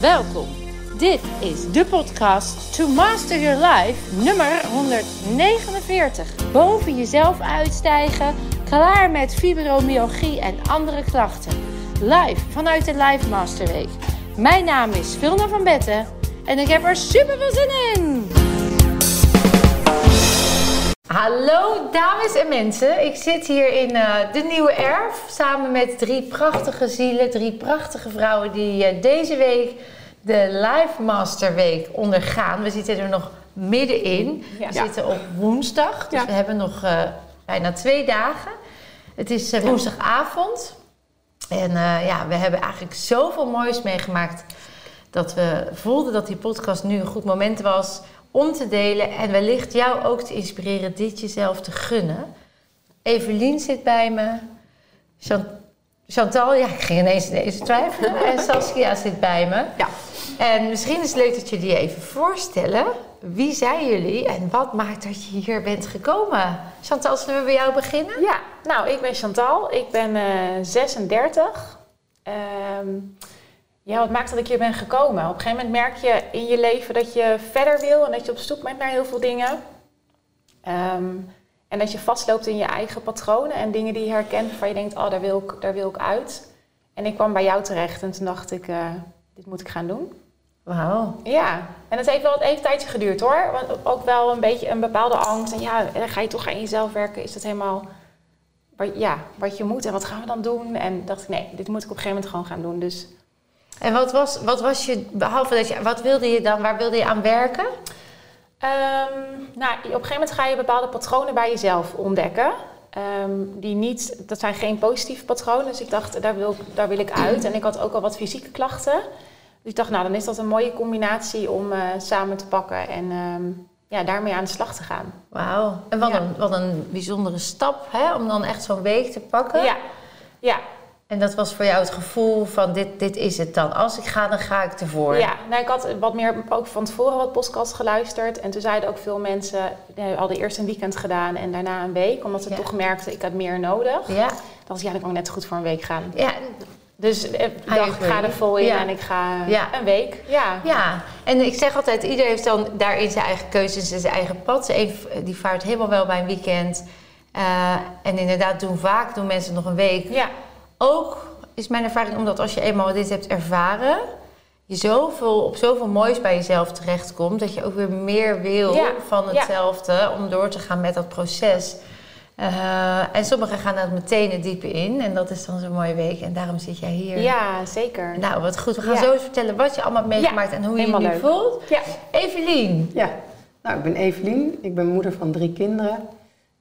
Welkom. Dit is de podcast To Master Your Life nummer 149. Boven jezelf uitstijgen, klaar met fibromyalgie en andere klachten. Live vanuit de Life Master Week. Mijn naam is Vilna van Betten en ik heb er super veel zin in. Hallo dames en mensen, ik zit hier in uh, de Nieuwe Erf samen met drie prachtige zielen, drie prachtige vrouwen die uh, deze week de Life Master Week ondergaan. We zitten er nog middenin. Ja. We zitten op woensdag, dus ja. we hebben nog uh, bijna twee dagen. Het is woensdagavond en ja, we hebben eigenlijk zoveel moois meegemaakt dat we voelden dat die podcast nu een goed moment was om te delen en wellicht jou ook te inspireren dit jezelf te gunnen. Evelien zit bij me. Chantal, ja, ik ging ineens ineens twijfelen. en Saskia zit bij me. Ja. En misschien is het leuk dat jullie even voorstellen. Wie zijn jullie en wat maakt dat je hier bent gekomen? Chantal, zullen we bij jou beginnen? Ja, nou, ik ben Chantal. Ik ben uh, 36. Um, ja, wat maakt dat ik hier ben gekomen? Op een gegeven moment merk je in je leven dat je verder wil en dat je op zoek bent naar heel veel dingen. Um, en dat je vastloopt in je eigen patronen en dingen die je herkent waarvan je denkt, oh, daar wil ik, daar wil ik uit. En ik kwam bij jou terecht en toen dacht ik, uh, dit moet ik gaan doen. Wauw. Ja, en het heeft wel even een tijdje geduurd hoor. Want ook wel een beetje een bepaalde angst. En ja, ga je toch aan jezelf werken. Is dat helemaal ja, wat je moet en wat gaan we dan doen? En dacht ik, nee, dit moet ik op een gegeven moment gewoon gaan doen. Dus en wat was, wat was je, behalve dat je, wat wilde je dan, waar wilde je aan werken? Um, nou, op een gegeven moment ga je bepaalde patronen bij jezelf ontdekken. Um, die niet, dat zijn geen positieve patronen. Dus ik dacht, daar wil, daar wil ik uit. En ik had ook al wat fysieke klachten. Dus ik dacht, nou, dan is dat een mooie combinatie om uh, samen te pakken en um, ja, daarmee aan de slag te gaan. Wauw. En wat, ja. een, wat een bijzondere stap, hè? Om dan echt zo'n week te pakken. Ja, ja. En dat was voor jou het gevoel van dit, dit is het dan. Als ik ga, dan ga ik ervoor. Ja, nou, ik had wat meer ook van tevoren wat podcasts geluisterd. En toen zeiden ook veel mensen, die hadden eerst een weekend gedaan en daarna een week. Omdat ze ja. toch merkten, ik had meer nodig. Ja. Dat was, ja, dan kan ik net goed voor een week gaan. Ja. Dus ik dacht, ik ga er vol in ja. en ik ga ja. een week. Ja. ja, en ik zeg altijd, iedereen heeft dan daarin zijn eigen keuzes en zijn eigen pad. Die vaart helemaal wel bij een weekend. Uh, en inderdaad, doen vaak doen mensen nog een week. Ja ook is mijn ervaring omdat als je eenmaal dit hebt ervaren, je zoveel, op zoveel moois bij jezelf terechtkomt, dat je ook weer meer wil ja, van hetzelfde ja. om door te gaan met dat proces. Uh, en sommigen gaan daar meteen het diepe in en dat is dan zo'n mooie week en daarom zit jij hier. Ja, zeker. Nou, wat goed. We gaan zo eens vertellen wat je allemaal hebt meegemaakt en hoe je je nu leuk. voelt. Ja. Evelien. Ja, nou, ik ben Evelien. Ik ben moeder van drie kinderen.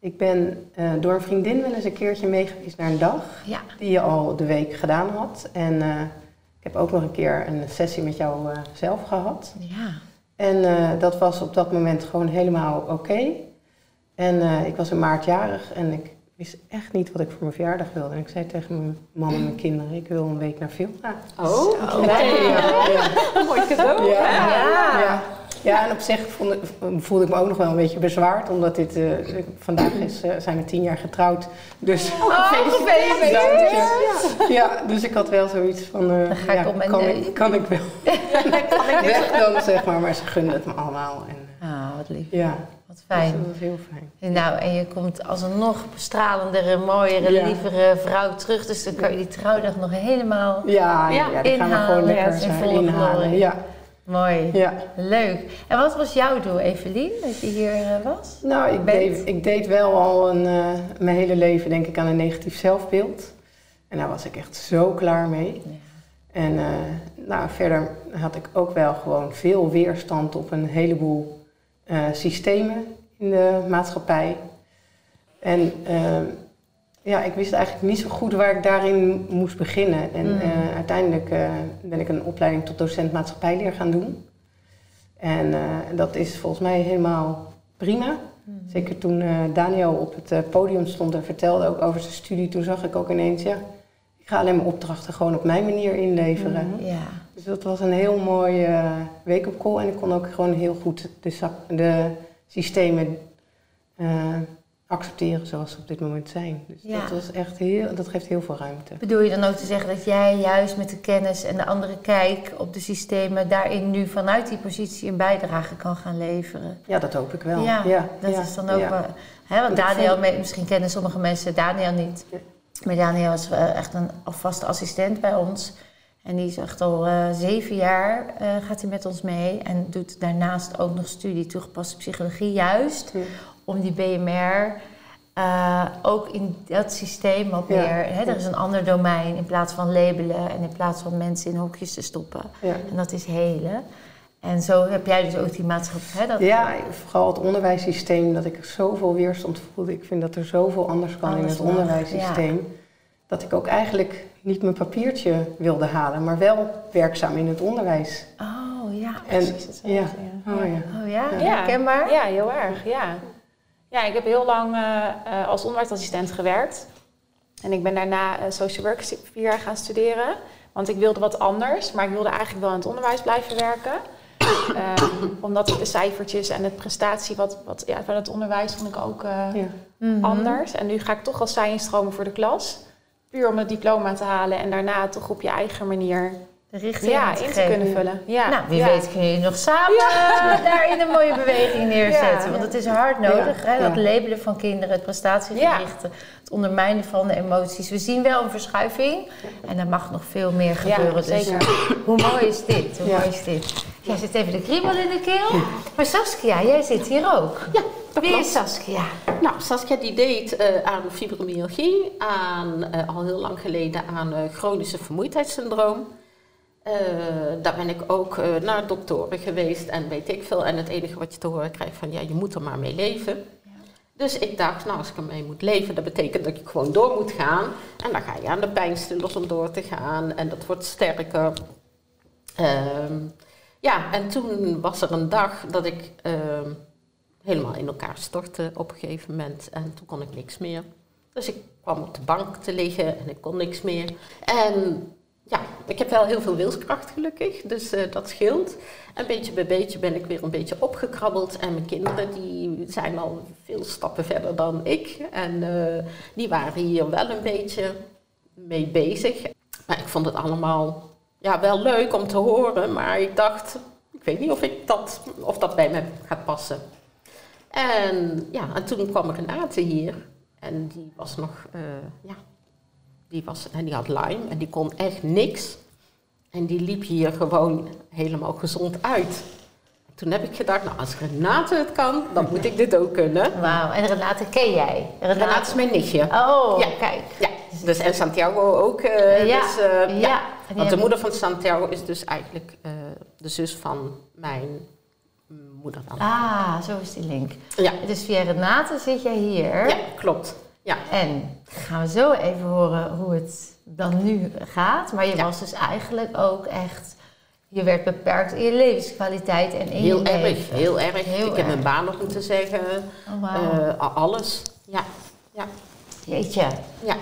Ik ben uh, door een vriendin wel eens een keertje meegeweest naar een dag ja. die je al de week gedaan had. En uh, ik heb ook nog een keer een sessie met jou uh, zelf gehad. Ja. En dat was op dat moment gewoon helemaal oké. Okay. En ik was in maart jarig en ik wist echt niet wat ik voor mijn verjaardag wilde. En ik zei tegen mijn man en mijn kinderen, ik wil een week naar Vilna. Oh, oké. Okay. Ja, ja. Mooi cadeau. ja. Ja. En op zich vond, voelde ik me ook nog wel een beetje bezwaard, omdat dit uh, vandaag is, uh, zijn we tien jaar getrouwd. Dus oh, gefeliciteerd! Ja. ja, dus ik had wel zoiets van, uh, ga ja, ik kan, ik, kan ik wel kan ik weg dan, zeg maar, maar ze gunden het me allemaal. En, ah, wat lief. Ja. Wat fijn. Dus dat was heel fijn. Nou, en je komt als een nog stralendere, mooiere, ja. lievere vrouw terug. Dus dan kan je die trouwdag nog helemaal ja, ja, ja, inhalen. gaan we gewoon lekker in inhalen. Ja. Mooi. Ja. Leuk. En wat was jouw doel, Evelien, dat je hier uh, was? Nou, ik deed, ik deed wel al een, uh, mijn hele leven, denk ik, aan een negatief zelfbeeld. En daar was ik echt zo klaar mee. Ja. En uh, nou, verder had ik ook wel gewoon veel weerstand op een heleboel systemen in de maatschappij. En ja, ik wist eigenlijk niet zo goed waar ik daarin moest beginnen. En mm. uh, uiteindelijk uh, ben ik een opleiding tot docent maatschappijleer gaan doen. En uh, dat is volgens mij helemaal prima. Mm. Zeker toen Daniel op het podium stond en vertelde ook over zijn studie, toen zag ik ook ineens, ja, ik ga alleen mijn opdrachten gewoon op mijn manier inleveren. Mm, ja. Dus dat was een heel mooie wake-up call en ik kon ook gewoon heel goed de, de systemen accepteren zoals ze op dit moment zijn. Dus Ja. dat, was echt heel, dat geeft heel veel ruimte. Bedoel je dan ook te zeggen dat jij juist met de kennis en de andere kijk op de systemen daarin nu vanuit die positie een bijdrage kan gaan leveren? Ja, dat hoop ik wel. Ja, ja dat ja, is dan ook wel. Hè, want Daniel, misschien kennen sommige mensen Daniel niet. Maar Daniel is eh, echt een alvast assistent bij ons. En die is echt al eh, zeven jaar eh, gaat hij met ons mee. En doet daarnaast ook nog studie toegepaste psychologie. Juist Ja. Om die BMR eh, ook in dat systeem wat Ja. meer... Hè, er is een ander domein in plaats van labelen en in plaats van mensen in hokjes te stoppen. Ja. En dat is helen. En zo heb jij dus ook die maatschappij... Hè, dat, Ja, vooral het onderwijssysteem, dat ik zoveel weerstand voelde. Ik vind dat er zoveel anders kan in het onderwijssysteem. Dat ik ook eigenlijk niet mijn papiertje wilde halen, maar wel werkzaam in het onderwijs. Oh ja. En, Precies hetzelfde, ja. ja. Oh, ja. Oh ja, Ja. herkenbaar? Ja, heel erg, ja. Ja, ik heb heel lang eh, eh, als onderwijsassistent gewerkt. En ik ben daarna eh, social work vier jaar gaan studeren. Want ik wilde wat anders, maar ik wilde eigenlijk wel in het onderwijs blijven werken. Ehm, omdat ik de cijfertjes en het prestatie wat, wat, ja, van het onderwijs vond ik ook eh, Ja. Mhm. anders. En nu ga ik toch als zij instromen voor de klas. Puur om het diploma te halen en daarna toch op je eigen manier De richting ja, te in te kunnen vullen. Ja, Nou, wie ja. weet kun je nog samen eh, daarin een mooie beweging neerzetten. Ja. Want het is hard nodig, Ja, hè, dat ja. labelen van kinderen, het prestatiegerichte, het ondermijnen van de emoties. We zien wel een verschuiving en er mag nog veel meer Ja, gebeuren. dus zeker. hoe mooi is dit? Hoe Ja. mooi is dit? Jij zit even de kriebel in de keel. Maar Saskia, jij zit hier ook. Ja, dat Wie klopt. is Saskia? Nou, Saskia die deed eh, aan fibromyalgie, aan, eh, al heel lang geleden aan eh, chronische vermoeidheidssyndroom. Eh, daar ben ik ook eh, naar doktoren geweest en weet ik veel. En het enige wat je te horen krijgt van, ja, je moet er maar mee leven. Dus ik dacht, nou, als ik ermee moet leven, dat betekent dat ik gewoon door moet gaan. En dan ga je aan de pijnstillers om door te gaan en dat wordt sterker. Ehm, ja, en toen was er een dag dat ik ehm, helemaal in elkaar stortte op een gegeven moment. En toen kon ik niks meer. Dus ik kwam op de bank te liggen en ik kon niks meer. En ja, ik heb wel heel veel wilskracht gelukkig, dus eh, dat scheelt. En beetje bij beetje ben ik weer een beetje opgekrabbeld. En mijn kinderen die zijn al veel stappen verder dan ik. En eh, die waren hier wel een beetje mee bezig. Maar ik vond het allemaal ja, wel leuk om te horen. Maar ik dacht, ik weet niet of, ik dat, of dat bij me gaat passen. En ja, en toen kwam Renate hier. En die was nog, eh, ja, die, was, en die had Lyme en die kon echt niks. En die liep hier gewoon helemaal gezond uit. Toen heb ik gedacht, nou als Renate het kan, dan moet ik dit ook kunnen. Wauw, en Renate ken jij? Renate is mijn nichtje. Oh, Ja. kijk. Ja, dus en Santiago ook. eh, Ja, dus, eh, ja. ja. Want de moeder van Santiago is dus eigenlijk eh, de zus van mijn moeder dan. Ah, zo is die link. Ja. Dus via Renate zit jij hier. ja, klopt. Ja. En gaan we zo even horen hoe het dan nu gaat. Maar je Ja. was dus eigenlijk ook echt... Je werd beperkt in je levenskwaliteit en in Heel je erg, leven. heel erg. Heel ik heb mijn baan nog moeten zeggen. Oh, eh, alles. Ja, ja, Jeetje. ja.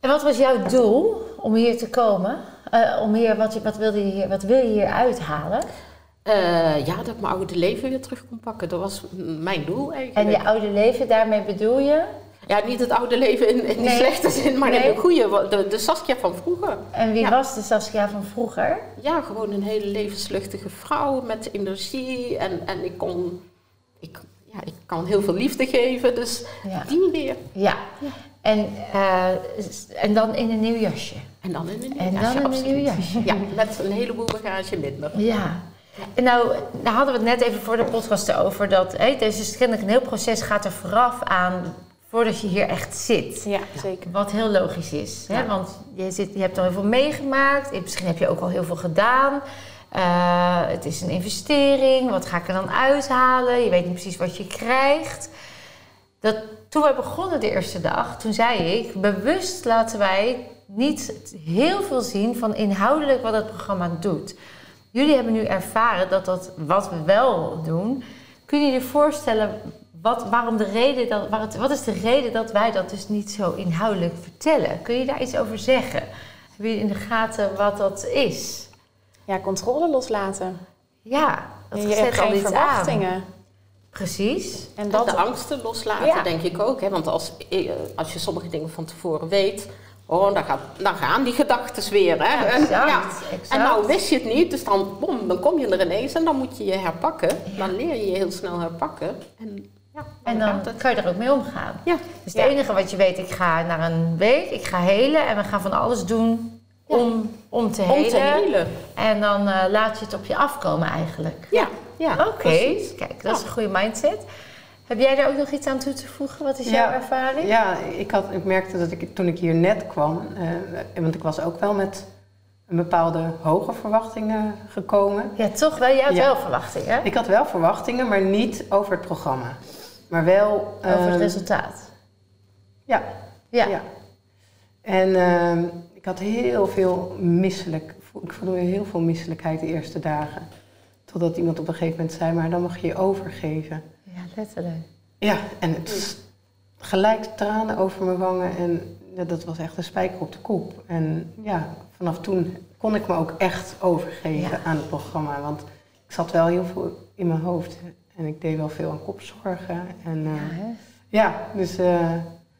En wat was jouw doel om hier te komen? Eh, om hier, wat, wat, wilde je hier, wat wil je hier uithalen? Eh, ja, dat ik mijn oude leven weer terug kon pakken. Dat was mijn doel eigenlijk. En je oude leven, daarmee bedoel je? Ja, niet het oude leven in, in Nee. de slechte zin, maar Nee. in de goede. De, de Saskia van vroeger. En wie Ja. was de Saskia van vroeger? Ja, gewoon een hele levensluchtige vrouw met energie. En, en ik kon... Ik, ja, ik kan heel veel liefde geven, dus Ja. die weer. Ja. En, eh, en dan in een nieuw jasje. En dan in een nieuw En dan jasje, in een nieuw jasje. Ja, met een heleboel bagage minder. Ja. En nou, daar hadden we het net even voor de podcast over. Dat hè, dus is kennelijk een heel proces gaat er vooraf aan voordat je hier echt zit. Ja, zeker. Wat heel logisch is. Hè? Ja. Want je, zit, je hebt al heel veel meegemaakt. Misschien heb je ook al heel veel gedaan. Eh, het is een investering. Wat ga ik er dan uithalen? Je weet niet precies wat je krijgt. Dat, toen we begonnen de eerste dag, toen zei ik... bewust laten wij niet heel veel zien van inhoudelijk wat het programma doet. Jullie hebben nu ervaren dat dat wat we wel doen... Kun je je voorstellen wat, waarom de reden dat, waar het, wat is de reden dat wij dat dus niet zo inhoudelijk vertellen? Kun je daar iets over zeggen? Hebben jullie in de gaten wat dat is? Ja, controle loslaten. Ja, dat je zet al geen iets aan. verwachtingen. Precies. En dat... de angsten loslaten, denk ik ook. Hè? Want als, eh, als je sommige dingen van tevoren weet, oh, dan, gaat, dan gaan die gedachten weer. Hè? Exact, ja. En nou wist je het niet, dus dan, bom, dan kom je er ineens en dan moet je je herpakken. Dan leer je je heel snel herpakken. En, ja, en dan kan je er ook mee omgaan. Ja. Dus het enige wat je weet, ik ga naar een week, ik ga helen en we gaan van alles doen om, om te helen. Om te helen. En dan uh, laat je het op je afkomen eigenlijk. Ja. ja Oké, kijk, dat is een goede mindset. Heb jij daar ook nog iets aan toe te voegen? Wat is jouw ervaring? Ja, ik, had, ik merkte dat ik toen ik hier net kwam, uh, want ik was ook wel met een bepaalde hoge verwachtingen gekomen. Ja, toch wel? Jij had wel verwachtingen? Ik had wel verwachtingen, maar niet over het programma. Maar wel... Over het ehm, resultaat? Ja. Ja. ja. En uh, ik had heel veel misselijk... Ik voelde heel veel misselijkheid de eerste dagen. Totdat iemand op een gegeven moment zei, maar dan mag je je overgeven. Ja, letterlijk. Ja, en het gelijk tranen over mijn wangen. En dat was echt een spijker op de kop. En ja, vanaf toen kon ik me ook echt overgeven aan het programma. Want ik zat wel heel veel in mijn hoofd. En ik deed wel veel aan kopzorgen. En, uh, ja, dus... Uh,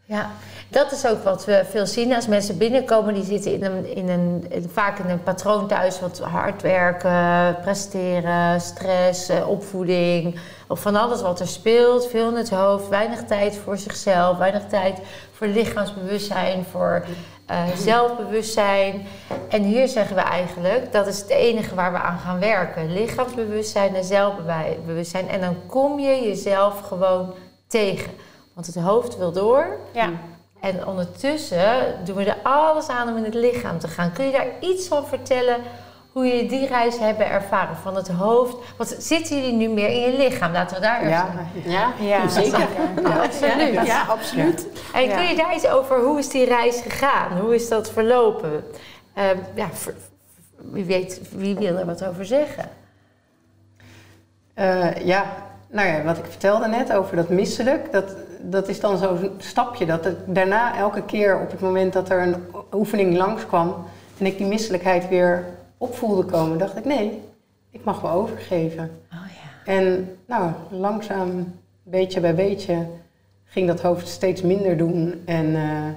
ja, dat is ook wat we veel zien als mensen binnenkomen. Die zitten in een, in een, vaak in een patroon thuis. Wat hard werken, presteren, stress, eh, opvoeding. Of van alles wat er speelt. Veel in het hoofd. Weinig tijd voor zichzelf. Weinig tijd voor lichaamsbewustzijn. Voor uh, zelfbewustzijn. En hier zeggen we eigenlijk, dat is het enige waar we aan gaan werken. Lichaamsbewustzijn en zelfbewustzijn. En dan kom je jezelf gewoon tegen. Want het hoofd wil door. Ja. En ondertussen doen we er alles aan om in het lichaam te gaan. Kun je daar iets van vertellen hoe je die reis hebben ervaren van het hoofd? Want zitten jullie nu meer in je lichaam? Laten we daar even ja. Ja, ja, zeker. Ja, absoluut. Ja, absoluut. En kun je daar iets over, hoe is die reis gegaan? Hoe is dat verlopen? Uh, ja, wie weet, wie wil er wat over zeggen? Uh, ja, nou ja, wat ik vertelde net over dat misselijk, dat, dat is dan zo'n stapje. Dat het daarna elke keer op het moment dat er een oefening langskwam en ik die misselijkheid weer opvoelde komen, dacht ik nee, ik mag me overgeven. Oh, ja. En nou, langzaam, beetje bij beetje, ging dat hoofd steeds minder doen. En uh,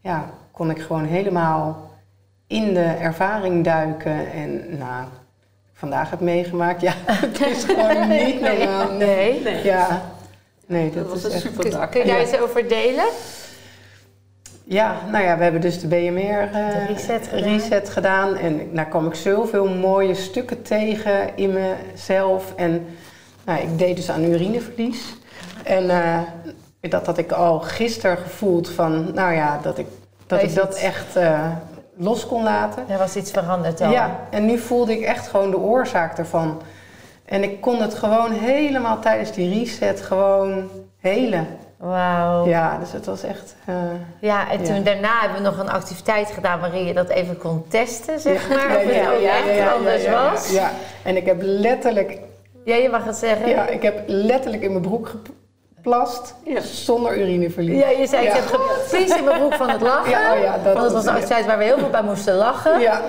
ja, kon ik gewoon helemaal in de ervaring duiken. En nou, vandaag heb meegemaakt, ja, het is gewoon niet normaal. Nee. nee. Ja. Nee, dat, dat was is een super dag. Kun je daar iets over delen? Ja, nou ja, we hebben dus de BMR uh, reset, gedaan. reset, gedaan. En daar kwam ik zoveel mooie stukken tegen in mezelf. En nou, ik deed dus aan urineverlies. En uh, dat had ik al gisteren gevoeld van, nou ja, dat ik dat, ik dat echt uh, los kon laten. Er was iets veranderd al. Ja, en nu voelde ik echt gewoon de oorzaak ervan. En ik kon het gewoon helemaal tijdens die reset gewoon helen. Wauw. Ja, dus het was echt... Uh, ja, en toen daarna hebben we nog een activiteit gedaan waarin je dat even kon testen, zeg maar. Ja, of het ja, echt anders was. Ja, en ik heb letterlijk... Ja, je mag het zeggen. Ja, ik heb letterlijk in mijn broek geplast zonder urineverlies. Ja, je zei ik heb gepiest in mijn broek van het lachen. Ja, oh ja, dat want het was een activiteit waar we heel veel bij moesten lachen. Ja.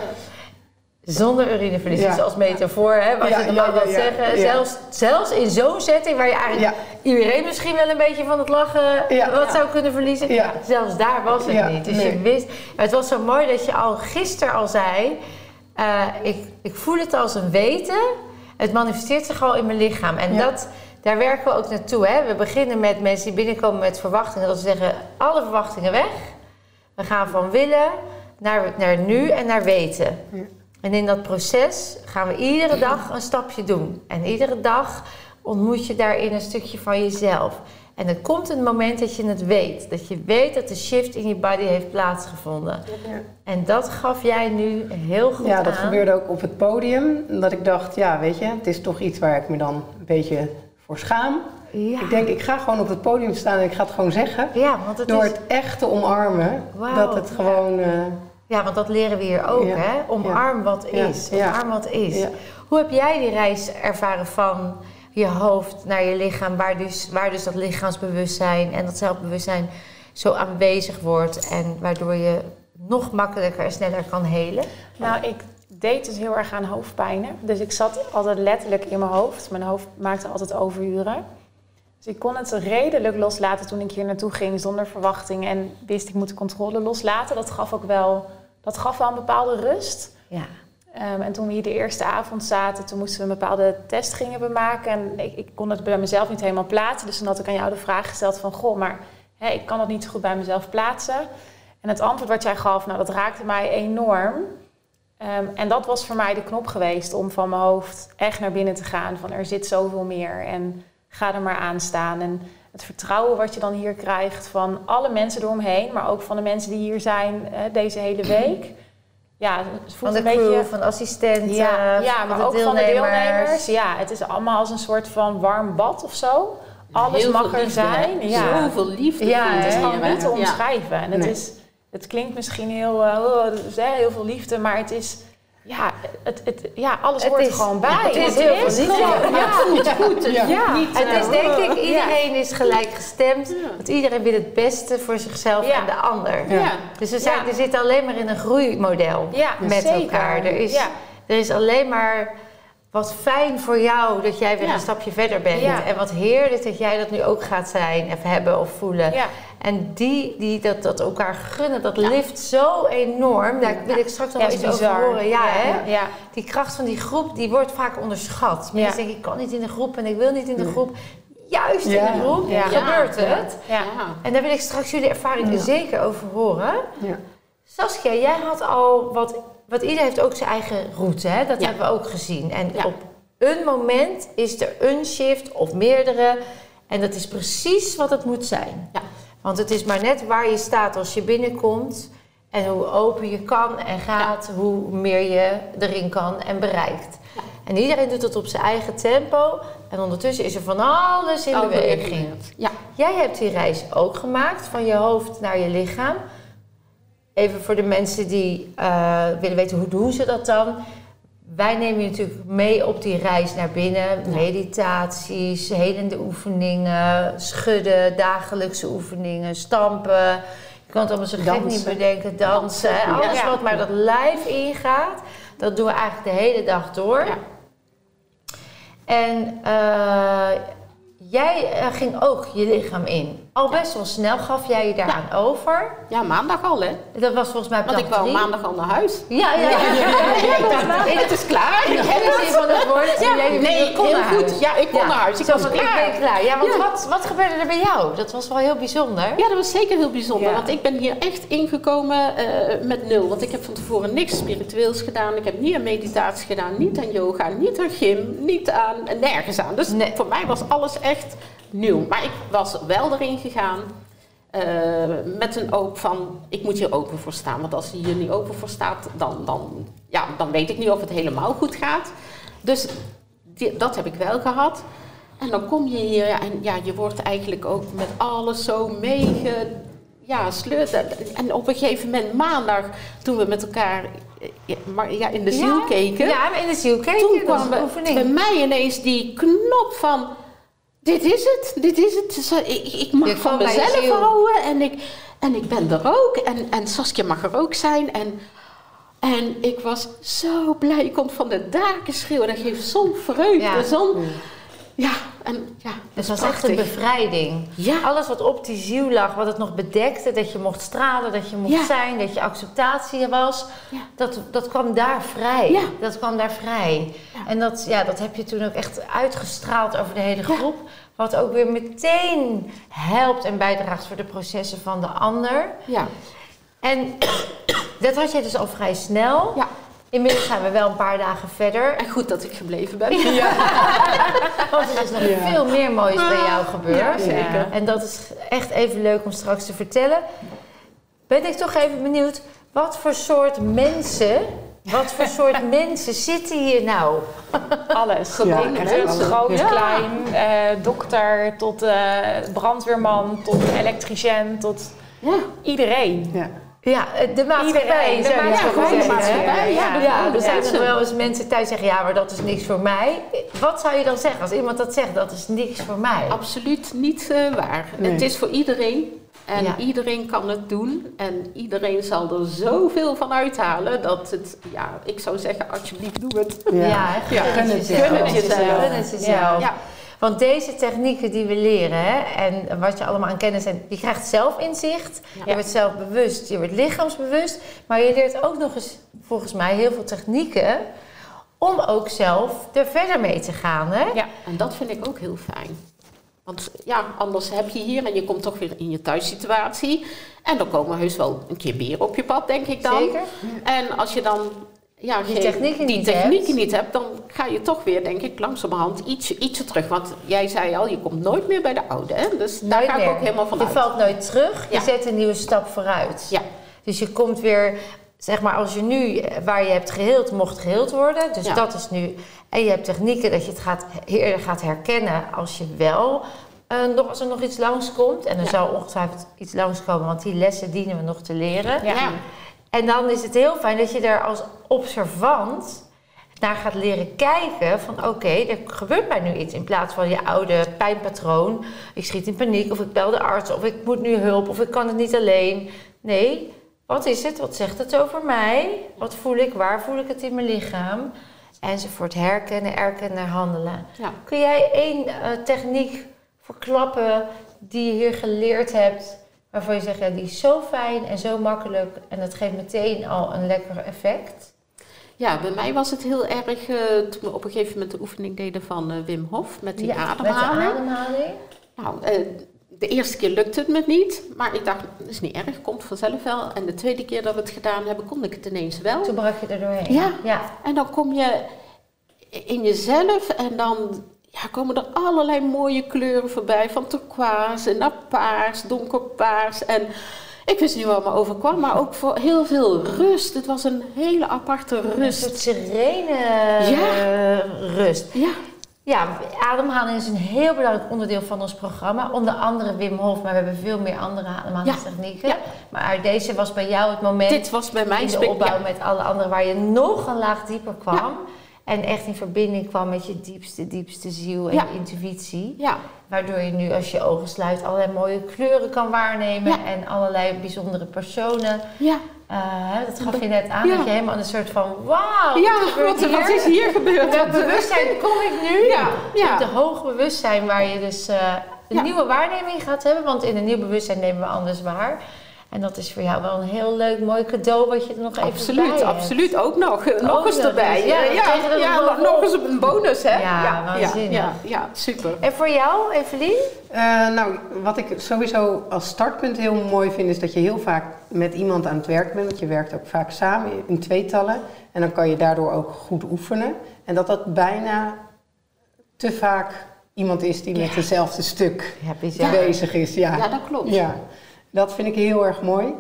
Zonder urineverlies, ja. dus als metafoor, hè, wat je normaal wilt zeggen. Zelfs, zelfs in zo'n setting waar je eigenlijk iedereen misschien wel een beetje van het lachen wat zou kunnen verliezen. Zelfs daar was het niet. Dus je wist, het was zo mooi dat je al gisteren al zei, uh, ik, ik voel het als een weten. Het manifesteert zich al in mijn lichaam. En dat, daar werken we ook naartoe. Hè. We beginnen met mensen die binnenkomen met verwachtingen. Dat we zeggen, alle verwachtingen weg. We gaan van willen naar, naar nu en naar weten. En in dat proces gaan we iedere dag een stapje doen. En iedere dag ontmoet je daarin een stukje van jezelf. En er komt een moment dat je het weet. Dat je weet dat de shift in je body heeft plaatsgevonden. Ja. En dat gaf jij nu heel goed. Ja, dat gebeurde ook op het podium. Dat ik dacht, ja, weet je, het is toch iets waar ik me dan een beetje voor schaam. Ja. Ik denk, ik ga gewoon op het podium staan en ik ga het gewoon zeggen. Ja, want het door is... het echt te omarmen. Dat het gewoon... Uh, ja, want dat leren we hier ook, hè? Omarm wat is. Omarm wat is. Hoe heb jij die reis ervaren van je hoofd naar je lichaam, waar dus, waar dus dat lichaamsbewustzijn en dat zelfbewustzijn zo aanwezig wordt en waardoor je nog makkelijker en sneller kan helen? Nou, ik deed dus heel erg aan hoofdpijnen. Dus ik zat altijd letterlijk in mijn hoofd. Mijn hoofd maakte altijd overuren. Dus ik kon het redelijk loslaten toen ik hier naartoe ging zonder verwachting en wist ik moet de controle loslaten. Dat gaf ook wel, dat gaf wel een bepaalde rust. Ja. Ehm, en toen we hier de eerste avond zaten, toen moesten we een bepaalde test gingen bemaken. En ik, ik kon het bij mezelf niet helemaal plaatsen. Dus toen had ik aan jou de vraag gesteld van, goh, maar hè, ik kan het niet zo goed bij mezelf plaatsen. En het antwoord wat jij gaf, nou, dat raakte mij enorm. Ehm, en dat was voor mij de knop geweest om van mijn hoofd echt naar binnen te gaan. Van er zit zoveel meer en ga er maar aan staan. En het vertrouwen wat je dan hier krijgt van alle mensen eromheen, maar ook van de mensen die hier zijn eh, deze hele week. Ja, het Van voelt de een crew, beetje. van de assistenten, Ja, ja van maar de ook van de deelnemers. Ja, het is allemaal als een soort van warm bad of zo. Alles Heel mag er liefde, hè? zijn. Ja. Zoveel liefde. Ja, Het is gewoon niet te Ja. omschrijven. En het, Nee. is, het klinkt misschien heel, eh, oh, hè, heel veel liefde, maar het is, ja, het, het, ja alles Het hoort is- er gewoon bij. het is heel gewoon- Ja, goed. Dus Ja. Ja. niet, Het eh, is denk ik, iedereen is gelijk gestemd. Ja. Want iedereen wil het beste voor zichzelf en de ander. Ja. Dus we, zijn, we zitten alleen maar in een groeimodel met zeker. elkaar. Er is, er is alleen maar wat fijn voor jou dat jij weer Ja. een stapje verder bent. Ja. En wat heerlijk dat jij dat nu ook gaat zijn of hebben of voelen. Ja. En die, die dat, dat elkaar gunnen, dat lift zo enorm. Daar wil ik straks nog iets over horen. Ja, hè? Ja. Die kracht van die groep, die wordt vaak onderschat. Mensen Ja. denken, ik kan niet in de groep en ik wil niet in de Nee. groep. Juist Ja. in de groep Ja. gebeurt Ja. het. Ja. Ja. En daar wil ik straks jullie ervaringen Ja. zeker over horen. Ja. Saskia, jij had al wat... Want ieder heeft ook zijn eigen route, hè? dat Ja. hebben we ook gezien. En Ja. op een moment is er een shift of meerdere. En dat is precies wat het moet zijn. Ja. Want het is maar net waar je staat als je binnenkomt. En hoe open je kan en gaat, hoe meer je erin kan en bereikt. En iedereen doet het op zijn eigen tempo. En ondertussen is er van alles in beweging. Ja. Jij hebt die reis ook gemaakt, van je hoofd naar je lichaam. Even voor de mensen die eh, willen weten hoe doen ze dat dan. Wij nemen je natuurlijk mee op die reis naar binnen. Meditaties, helende oefeningen, schudden, dagelijkse oefeningen, stampen. Je kan het allemaal zo gek niet bedenken, dansen. Alles wat maar dat lijf ingaat, dat doen we eigenlijk de hele dag door. Ja. En eh, jij eh, ging ook je lichaam in. Al best wel snel gaf jij je daaraan over. ja, maandag al, hè? Dat was volgens mij Want ik wou drie. maandag al naar huis. Ja, ja, ja. Ik dacht, het is klaar. In de zin van het woord. Ja, jij nee, kon heel goed. huis. Ja, ik kon naar huis. Ik was van, klaar. Ik ben klaar. Ja, want Ja. Wat, wat gebeurde er bij jou? Dat was wel heel bijzonder. Ja, dat was zeker heel bijzonder. Ja. Want ik ben hier echt ingekomen eh, met nul. Want ik heb van tevoren niks spiritueels gedaan. Ik heb niet aan meditatie gedaan, niet aan yoga, niet aan gym, niet aan nergens aan. Dus Nee. voor mij was alles echt nieuw. Maar ik was wel erin gegaan. eh, met een oog van, ik moet hier open voor staan. Want als je hier niet open voor staat, dan, dan, ja, dan weet ik niet of het helemaal goed gaat. Dus die- dat heb ik wel gehad. En dan kom je hier ja, en ja, je wordt eigenlijk ook met alles zo meege... Ja, sleurt. En op een gegeven moment, maandag, toen we met elkaar eh, ja, in de ziel Ja. keken... Ja, in de ziel keken. toen kwam bij mij ineens die knop van... Dit is het, dit is het. Ik, ik mag Je van je mezelf houden en ik, en ik ben er ook. En, en Saskia mag er ook zijn. En, en ik was zo blij. Ik kon van de daken schreeuwen. Dat geeft zo'n vreugde. Ja. Zo'n, ja, en ja, Het dat was echt een bevrijding. Ja. Alles wat op die ziel lag, wat het nog bedekte, dat je mocht stralen, dat je mocht Ja. zijn, dat je acceptatie was, Ja. dat, dat kwam daar vrij. Ja. Dat kwam daar vrij. Ja. En dat, ja, dat heb je toen ook echt uitgestraald over de hele Ja. groep. Wat ook weer meteen helpt en bijdraagt voor de processen van de ander. Ja, En dat had jij dus al vrij snel. ja. Inmiddels zijn we wel een paar dagen verder. En goed dat ik gebleven ben. Want er is nog Ja. veel meer moois bij jou gebeurd. Ja, zeker. En dat is echt even leuk om straks te vertellen. Ben ik toch even benieuwd, wat voor soort mensen, wat voor soort mensen zitten hier nou? Alles. Ja, alles. groot, Ja. klein, eh, dokter tot eh, brandweerman, tot elektricien, tot Ja. iedereen. Ja. Ja, de maatschappij. Iedereen, de maatschappij, de maatschappij, Ja, ja. ja, er zijn Ja. wel eens mensen thuis zeggen, ja, maar dat is niks voor mij. Wat zou je dan zeggen als iemand dat zegt, dat is niks voor mij? Absoluut niet eh, waar. Nee. Het is voor iedereen. En Ja. iedereen kan het doen. En iedereen zal er zoveel van uithalen dat het, ja, ik zou zeggen, alsjeblieft doe het. Ja, Ja. hè, gun het jezelf. Gun het jezelf. Want deze technieken die we leren hè, en wat je allemaal aan kennis hebt, je krijgt zelfinzicht, je wordt zelfbewust, je wordt lichaamsbewust, maar je leert ook nog eens volgens mij heel veel technieken om ook zelf er verder mee te gaan. Hè? Ja, en dat vind ik ook heel fijn. Want ja, anders heb je hier en je komt toch weer in je thuissituatie. En dan komen heus wel een keer meer op je pad, denk ik dan. Zeker. En als je dan ja, Die technieken die niet technieken hebt. niet hebt, dan ga je toch weer, denk ik, langzamerhand ietsje, ietsje terug. Want jij zei al, je komt nooit meer bij de oude. Hè? Dus daar ga ik ook helemaal van Je uit. valt nooit terug, je zet een nieuwe stap vooruit. Ja, Dus je komt weer, zeg maar, als je nu waar je hebt geheeld, mocht geheeld worden. Dus Ja. dat is nu. En je hebt technieken dat je het gaat, eerder gaat herkennen als je wel. eh, nog, als er nog iets langskomt. En er Ja. zal ongetwijfeld iets langskomen, want die lessen dienen we nog te leren. Ja. En dan is het heel fijn dat je daar als observant naar gaat leren kijken van oké, er gebeurt mij nu iets. In plaats van je oude pijnpatroon. Ik schiet in paniek of ik bel de arts of ik moet nu hulp of ik kan het niet alleen. Nee, wat is het? Wat zegt het over mij? Wat voel ik? Waar voel ik het in mijn lichaam? Enzovoort. Herkennen, erkennen, handelen. Ja. Kun jij één eh, techniek verklappen die je hier geleerd hebt, waarvan je zegt, ja, die is zo fijn en zo makkelijk en dat geeft meteen al een lekker effect? Ja, bij mij was het heel erg eh, toen we op een gegeven moment de oefening deden van eh, Wim Hof met die Ja, ademhaling. Met de ademhaling. Nou, eh, de eerste keer lukte het me niet, maar ik dacht, dat is niet erg, komt vanzelf wel. En de tweede keer dat we het gedaan hebben, kon ik het ineens wel. Toen brak je er doorheen. Ja. ja. En dan kom je in jezelf en dan ja, komen er allerlei mooie kleuren voorbij. Van turquoise naar paars, donkerpaars. En ik wist niet wat me overkwam, maar ook voor heel veel rust. Het was een hele aparte Een rust. soort serene Ja. eh, rust. Ja, Ja, ademhaling is een heel belangrijk onderdeel van ons programma. Onder andere Wim Hof, maar we hebben veel meer andere ademhalingstechnieken. Ja. Maar deze was bij jou het moment dit was bij mij in de opbouw met alle anderen waar je nog een laag dieper kwam. En echt in verbinding kwam met je diepste, diepste ziel en Ja. je intuïtie. Ja, Waardoor je nu als je ogen sluit allerlei mooie kleuren kan waarnemen. Ja. En allerlei bijzondere personen. ja. Eh, dat gaf je net aan, dat je helemaal een soort van wauw, ja wat wat, is hier gebeurd? Welk bewustzijn kom ik nu? Ja, ja. Een hoog bewustzijn waar je dus eh, een nieuwe waarneming gaat hebben. Want in een nieuw bewustzijn nemen we anders waar. En dat is voor jou wel een heel leuk, mooi cadeau wat je er nog even bij Absoluut, hebt. absoluut. Ook nog. nog nog eens erbij. eens, ja, Ja, ja, er nog eens een bonus, hè? Ja, ja, ja, ja, super. En voor jou, Evelien? Eh, nou, wat ik sowieso als startpunt heel mooi vind, is dat je heel vaak met iemand aan het werk bent. Want je werkt ook vaak samen in tweetallen. En dan kan je daardoor ook goed oefenen. En dat dat bijna te vaak iemand is die met hetzelfde stuk bezig is. Ja. Ja, dat klopt. Ja, dat vind ik heel erg mooi.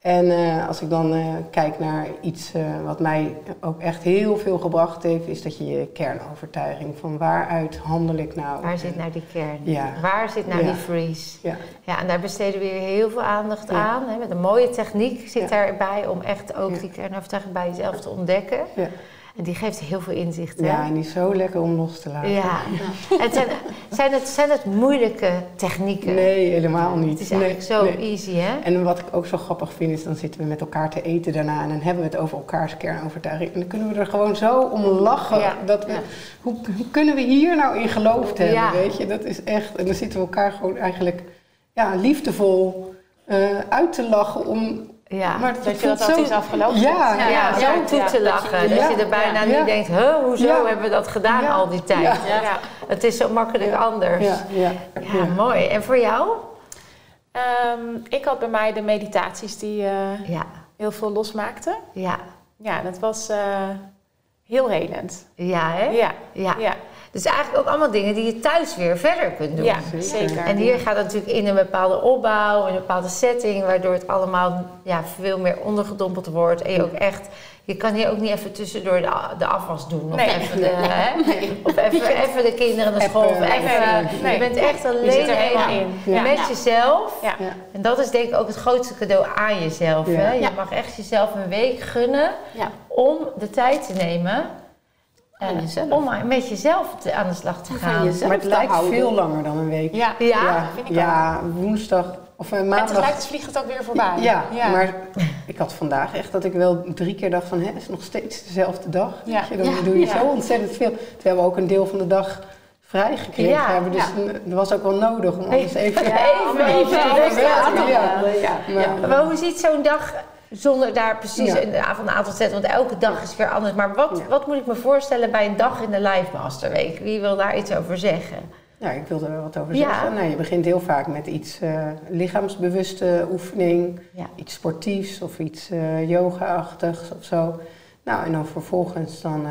En eh, als ik dan eh, kijk naar iets eh, wat mij ook echt heel veel gebracht heeft, is dat je je kernovertuiging van waaruit handel ik nou? Waar zit nou die kern? Ja. Waar zit nou Ja. die freeze? Ja, Ja, en daar besteden we heel veel aandacht Ja. aan. Hè, met een mooie techniek zit daarbij om echt ook die kernovertuiging bij jezelf te ontdekken. ja. En die geeft heel veel inzicht. Hè? ja, en die is zo lekker om los te laten. Ja. En zijn, zijn, het, zijn het moeilijke technieken? Nee, helemaal niet. Het is eigenlijk Nee, zo nee. easy, hè? En wat ik ook zo grappig vind, is dan zitten we met elkaar te eten daarna en dan hebben we het over elkaars kernovertuiging. En dan kunnen we er gewoon zo om lachen. Ja. Dat we, Ja. hoe, hoe kunnen we hier nou in geloofd hebben, weet je? Dat is echt, en dan zitten we elkaar gewoon eigenlijk ja, liefdevol eh, uit te lachen om... Ja. maar Dat je voelt dat altijd is afgelopen. Ja, Ja, ja, zo ja, toe ja, te dat je- lachen. Dat je er bijna ja. denkt, huh, hoezo Ja. hebben we dat gedaan Ja. al die tijd? Ja. Ja. Het is zo makkelijk Ja. anders. ja, ja, Ja, ja. mooi. En voor jou? Ehm, ik had bij mij de meditaties die eh, Ja, heel veel losmaakten. ja, Ja, dat was eh, heel helend. ja, hè? Ja, Ja. Dus eigenlijk ook allemaal dingen die je thuis weer verder kunt doen. ja, Zeker. En hier gaat het natuurlijk in een bepaalde opbouw, in een bepaalde setting, waardoor het allemaal ja, veel meer ondergedompeld wordt. En je ook echt, je kan hier ook niet even tussendoor de, de afwas doen. Of Nee. even de, hè? Of even, even de kinderen naar school. Of Even- even, nee. Je bent echt alleen er helemaal in. Ja. met Ja. jezelf. Ja. Ja. En dat is denk ik ook het grootste cadeau aan jezelf. Ja. Hè? Je Ja. mag echt jezelf een week gunnen Ja. om de tijd te nemen. Jezelf. om met jezelf te- aan de slag te gaan. jezelf Maar het lijkt houden. veel langer dan een week. Ja, Ja, vind ik ja woensdag of eh, En maandag. tegelijkertijd vliegt het ook weer voorbij. Ja, maar ik had vandaag echt dat ik wel drie keer dacht van, hè, is nog steeds dezelfde dag? Ja. Je, dan Ja, doe je ja. zo ontzettend veel. Terwijl we ook een deel van de dag vrijgekregen Ja, hebben. Dus ja. dat was ook wel nodig om alles even... Ja, even, even even ja. Ja, Maar hoe ziet zo'n dag zonder daar precies een avond aan te zetten? Want elke dag is weer anders. Maar wat, wat moet ik me voorstellen bij een dag in de Live Masterweek? Wie wil daar iets over zeggen? Ja, ik wilde er wat over Ja. zeggen. Nou, je begint heel vaak met iets eh, lichaamsbewuste oefening, Ja. iets sportiefs of iets eh yoga-achtigs of zo. Nou, en dan vervolgens dan, eh,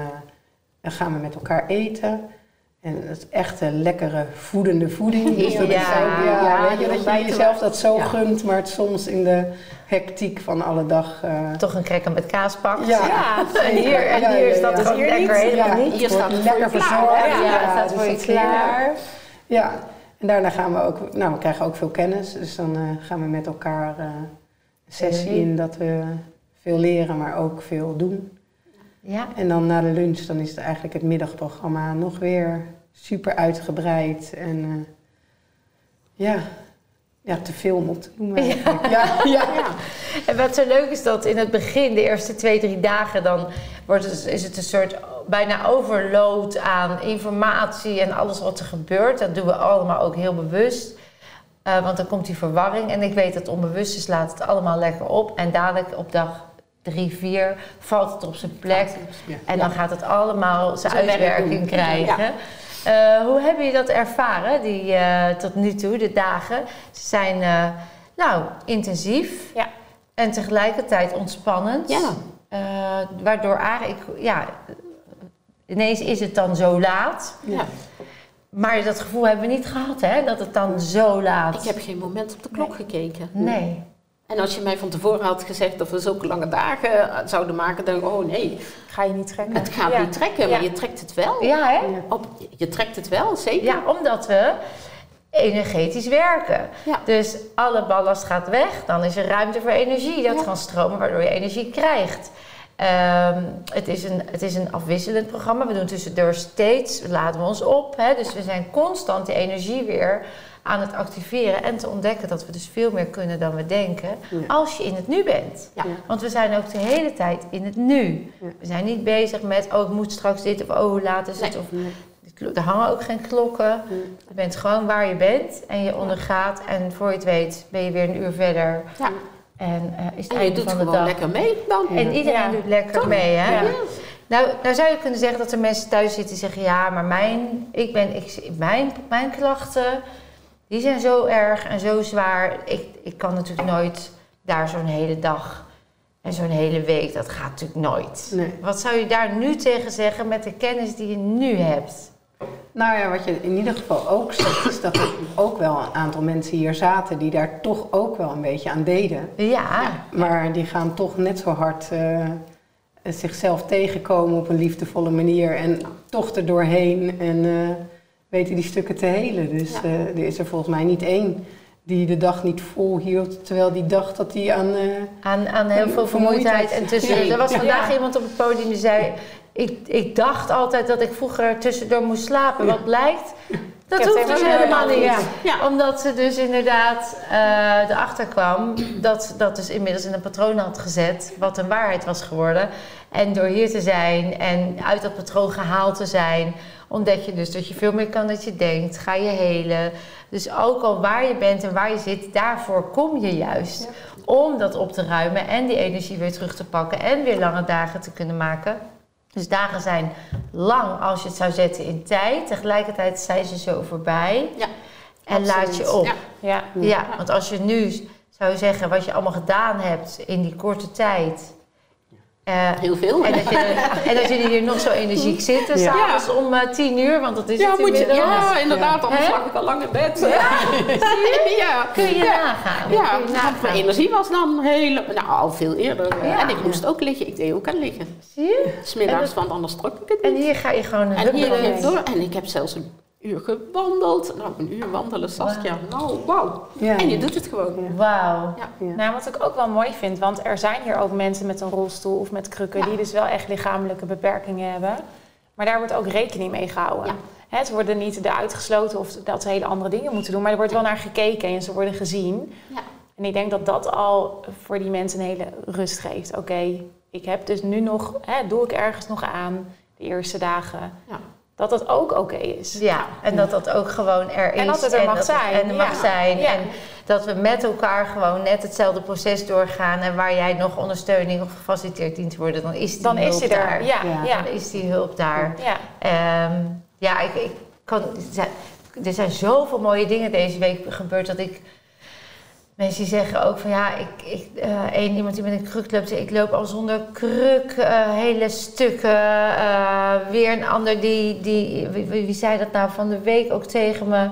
dan gaan we met elkaar eten. En dat is echt een lekkere voedende voeding. Dus dat is Ja, ook, ja, ja, weet je, dat je jezelf dat zo Ja. gunt, maar het soms in de hectiek van alle dag... eh, Toch een cracker met kaas pakt? Ja. En hier, en hier is ja, dat ja. dus Dat hier hier lekker helemaal niet. Hier staat het lekker verzorgd. hè? Ja, Ja, het staat dus voor je dat- klaar. Ja, en daarna gaan we ook, nou we krijgen ook veel kennis, dus dan eh, gaan we met elkaar eh, een sessie Leren. in dat we veel leren, maar ook veel doen. Ja. En dan na de lunch, dan is het eigenlijk het middagprogramma nog weer super uitgebreid en eh, ja, ja, te veel om op te noemen eigenlijk. Ja, ja. En wat zo leuk is dat in het begin, de eerste twee, drie dagen, dan wordt het, is het een soort bijna overload aan informatie en alles wat er gebeurt. Dat doen we allemaal ook heel bewust. Eh, want dan komt die verwarring. En ik weet dat onbewust is, laat het allemaal lekker op. En dadelijk op dag drie, vier valt het op zijn plek. Ja. En dan gaat het allemaal zijn Zijn werk uitwerking krijgen. Eh, hoe heb je dat ervaren, die, eh, tot nu toe, de dagen? Ze zijn, eh, nou, intensief. Ja. En tegelijkertijd ontspannend. Ja. Waardoor eigenlijk, ja, ineens is het dan zo laat. Ja. Maar dat gevoel hebben we niet gehad, hè? Dat het dan zo laat. Ik heb geen moment op de klok gekeken. Nee. En als je mij van tevoren had gezegd dat we zulke lange dagen eh, zouden maken, dan oh nee, Ga je niet trekken. het gaat Ja. niet trekken, maar Ja. je trekt het wel. Ja, hè? Op, je trekt het wel, zeker. Ja, omdat we energetisch werken. Ja. Dus alle ballast gaat weg, dan is er ruimte voor energie. Dat kan stromen, waardoor je energie krijgt. Ehm, het, is een, het is een afwisselend programma. We doen tussendoor steeds, laden we ons op. Hè? Dus we zijn constant die energie weer aan het activeren en te ontdekken dat we dus veel meer kunnen dan we denken. Ja. Als je in het nu bent. Ja. Want we zijn ook de hele tijd in het nu. Ja. We zijn niet bezig met, oh ik moet straks dit of oh hoe laat is het. Nee. Of, er hangen ook geen klokken. Je bent gewoon waar je bent en je ondergaat. En voor je het weet ben je weer een uur verder. Ja. En eh, is het En je doet van de gewoon dag. lekker mee dan. En iedereen Ja. doet lekker mee, hè? Ja. Nou, nou zou je kunnen zeggen dat er mensen thuis zitten die zeggen... ja, maar mijn, ik ben, ik, mijn, mijn klachten, die zijn zo erg en zo zwaar. Ik, ik kan natuurlijk nooit daar zo'n hele dag en zo'n hele week. Dat gaat natuurlijk nooit. Nee. Wat zou je daar nu tegen zeggen met de kennis die je nu hebt? Nou ja, wat je in ieder geval ook zegt, is dat er ook wel een aantal mensen hier zaten die daar toch ook wel een beetje aan deden. Ja, Maar die gaan toch net zo hard eh, zichzelf tegenkomen op een liefdevolle manier en toch er doorheen en eh, weten die stukken te helen. Dus Ja. eh, er is er volgens mij niet één die de dag niet volhield, terwijl die dacht dat hij aan... eh, aan, aan heel veel vermoeidheid. En tussen, Nee. er was vandaag Ja. iemand op het podium die zei... Ik, ik dacht altijd dat ik vroeger tussendoor moest slapen. Wat blijkt? Dat hoeft dus helemaal niet. Ja. Omdat ze dus inderdaad eh erachter kwam dat dat dus inmiddels in een patroon had gezet, wat een waarheid was geworden. En door hier te zijn en uit dat patroon gehaald te zijn, ontdek je dus dat je veel meer kan dan je denkt. Ga je helen. Dus ook al waar je bent en waar je zit, daarvoor kom je juist. Om dat op te ruimen en die energie weer terug te pakken en weer lange dagen te kunnen maken. Dus dagen zijn lang als je het zou zetten in tijd. Tegelijkertijd zijn ze zo voorbij. Ja, En laat je op. Ja. Ja. Ja, want als je nu zou zeggen wat je allemaal gedaan hebt in die korte tijd. Eh, Heel veel. en, dat je, en dat jullie hier nog zo energiek zitten, Ja. s'avonds om eh, tien uur, want dat is ja, het moet je, ja, inderdaad, anders lag ik al lang in bed. Ja, ja. Kun je nagaan. Ja, je nagaan. mijn energie was dan heel, nou, al veel eerder. eh, Ja. En ik moest ook liggen. Ik deed ook aan liggen. Zie je? Smiddags, want anders trok ik het En niet. hier ga je gewoon een En hier door. En ik heb zelfs een uur gewandeld. Nou, een uur wandelen, Saskia. Nou, wauw. ja. En je doet het gewoon. Wauw. Ja. Nou, wat ik ook wel mooi vind, want er zijn hier ook mensen met een rolstoel of met krukken Ja. die dus wel echt lichamelijke beperkingen hebben. Maar daar wordt ook rekening mee gehouden. Ze worden niet eruit gesloten of dat ze hele andere dingen moeten doen, maar er wordt wel naar gekeken en ze worden gezien. Ja. En ik denk dat dat al voor die mensen een hele rust geeft. Oké, ik heb dus nu nog, hè, doe ik ergens nog aan de eerste dagen. Dat dat ook oké is. Ja, en dat dat ook gewoon er is. En dat het er mag dat zijn, en mag ja. zijn. Ja. En dat we met elkaar gewoon net hetzelfde proces doorgaan. En waar jij nog ondersteuning of gefaciliteerd dient te worden, dan is die Dan is hulp hij er. daar. Ja, Ja. ja. Dan is die hulp daar. ja. Ehm, ja, ik, ik kan, er zijn- er zijn zoveel mooie dingen deze week gebeurd dat ik. Mensen die zeggen ook van ja, ik, ik, eh, één iemand die met een kruk loopt, ik loop al zonder kruk eh, hele stukken. Eh, weer een ander die, die wie, wie wie zei dat nou van de week ook tegen me?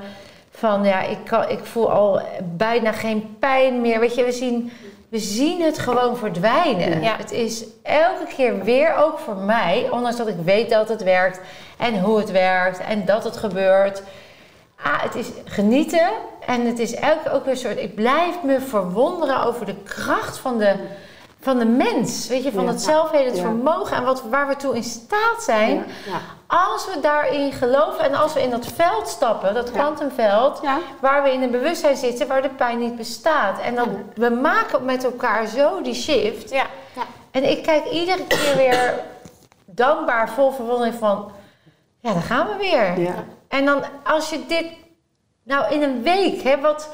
Van ja, ik, kan, ik voel al bijna geen pijn meer. Weet je, we zien, we zien het gewoon verdwijnen. Ja. Het is elke keer weer ook voor mij, ondanks dat ik weet dat het werkt en hoe het werkt en dat het gebeurt. Ah, het is genieten en het is elke keer ook weer een soort. Ik blijf me verwonderen over de kracht van de, van de mens. Weet je, van Ja. het zelfhelend Ja. vermogen en wat, waar we toe in staat zijn. Ja. Als we daarin geloven en als we in dat veld stappen, dat kwantumveld, waar we in een bewustzijn zitten waar de pijn niet bestaat. En dan, we maken met elkaar zo die shift. Ja. En ik kijk iedere keer weer dankbaar, vol verwondering van, ja, daar gaan we weer. En dan als je dit, nou in een week, hè, wat.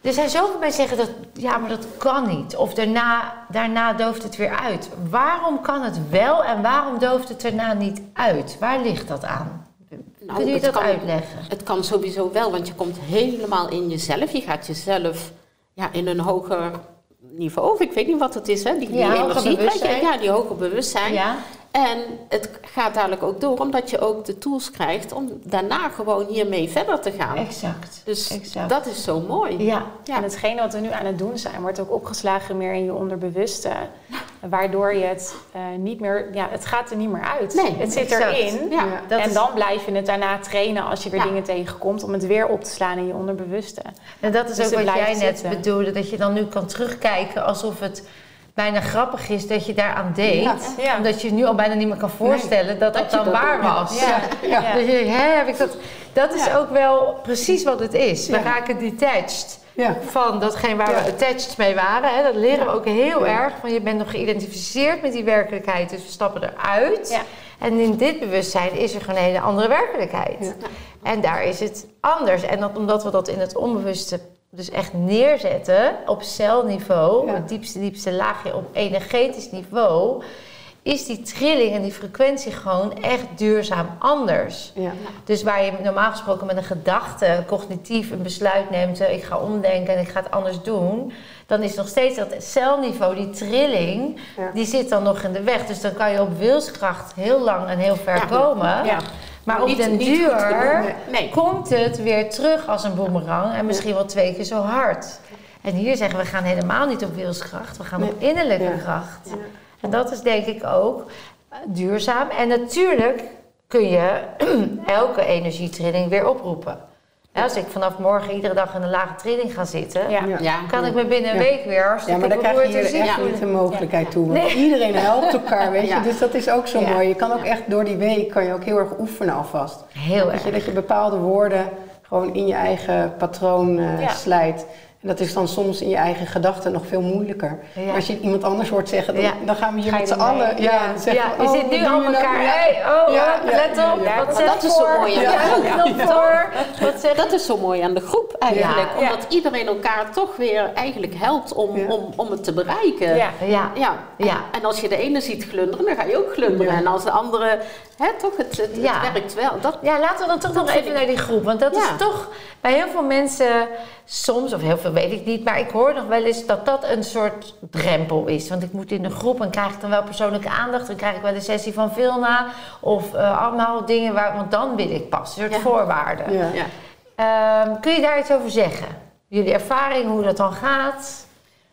Er zijn zoveel mensen die zeggen dat, ja, maar dat kan niet. Of daarna, daarna dooft het weer uit. Waarom kan het wel en waarom dooft het daarna niet uit? Waar ligt dat aan? Nou, Kun je dat kan- uitleggen? Het kan sowieso wel, want je komt helemaal in jezelf. Je gaat jezelf ja, in een hoger niveau, of ik weet niet wat het is, hè? Die, Ja, hoger energie bewustzijn. Ja, die hoger bewustzijn. Ja? En het gaat dadelijk ook door, omdat je ook de tools krijgt om daarna gewoon hiermee verder te gaan. Exact. Dus exact. dat is zo mooi. Ja. Ja. En hetgene wat we nu aan het doen zijn, wordt ook opgeslagen meer in je onderbewuste. Waardoor je het eh, niet meer, ja, het gaat er niet meer uit. Nee, het zit exact. erin. Ja. En dan blijf je het daarna trainen als je weer Ja. dingen tegenkomt om het weer op te slaan in je onderbewuste. En dat is Dus ook wat jij net zitten. bedoelde, dat je dan nu kan terugkijken alsof het bijna grappig is dat je daaraan deed. Ja. Omdat je je nu al bijna niet meer kan voorstellen dat dat, dan dat waar was. Ja. Ja. Dus je, hè, heb ik dat, dat is ook wel precies wat het is. We raken detached van datgene waar we attached mee waren. Hè. Dat leren we ook heel erg. Van je bent nog geïdentificeerd met die werkelijkheid, dus we stappen eruit. En in dit bewustzijn is er gewoon een hele andere werkelijkheid. En daar is het anders. En dat, omdat we dat in het onbewuste dus echt neerzetten op celniveau, Ja. het diepste, diepste laagje op energetisch niveau, is die trilling en die frequentie gewoon echt duurzaam anders. Ja. Dus waar je normaal gesproken met een gedachte cognitief een besluit neemt, eh, ik ga omdenken en ik ga het anders doen, dan is nog steeds dat celniveau, die trilling, Ja. die zit dan nog in de weg. Dus dan kan je op wilskracht heel lang en heel ver Ja. komen. Maar op Niet- den niet duur. Nee. komt het weer terug als een boemerang en misschien wel twee keer zo hard. En hier zeggen we gaan helemaal niet op wilskracht, we gaan op innerlijke Ja. kracht. Ja. En dat is denk ik ook eh, duurzaam. En natuurlijk kun je elke energietrilling weer oproepen. Als ik vanaf morgen iedere dag in een lage trilling ga zitten, Ja. Ja. Ja. kan ik me binnen een Ja. week weer Ja, hartstikke maar daar krijg je hier echt niet de mogelijkheid toe. Want Nee. iedereen helpt elkaar, weet je. Ja. Dus dat is ook zo Ja. mooi. Je kan ook echt door die week kan je ook heel erg oefenen alvast. Heel je, erg. dat je bepaalde woorden gewoon in je eigen patroon eh, Ja. slijt. En dat is dan soms in je eigen gedachten nog veel moeilijker. Ja. Maar als je iemand anders hoort zeggen, dan, Ja. dan gaan we hier Ga met z'n allen ja, Ja. zeggen. Ja, je oh, zit nu nou? elkaar. Ja. Hey, oh, Ja, oh, ja, let op. ja. Wat dat is zo voor? mooi, voor. Wat zegt Dat is zo mooi aan de groep eigenlijk. Ja. Omdat iedereen elkaar toch weer eigenlijk helpt om, Ja. om, om het te bereiken. Ja. Ja. Ja. Ja. En als je de ene ziet glunderen, dan ga je ook glunderen. Ja. En als de andere, hè, toch, het, het, Ja. het werkt wel. Dat, Ja, laten we dan toch nog even ik- naar die groep. Want dat is toch bij heel veel mensen soms, of heel veel weet ik niet, maar ik hoor nog wel eens dat dat een soort drempel is. Want ik moet in de groep en krijg ik dan wel persoonlijke aandacht. Dan krijg ik wel een sessie van Vilna of eh, allemaal dingen waar, want dan wil ik pas. Een soort Ja. voorwaarden. Ja. ja. Ehm, kun je daar iets over zeggen? Jullie ervaring, hoe dat dan gaat?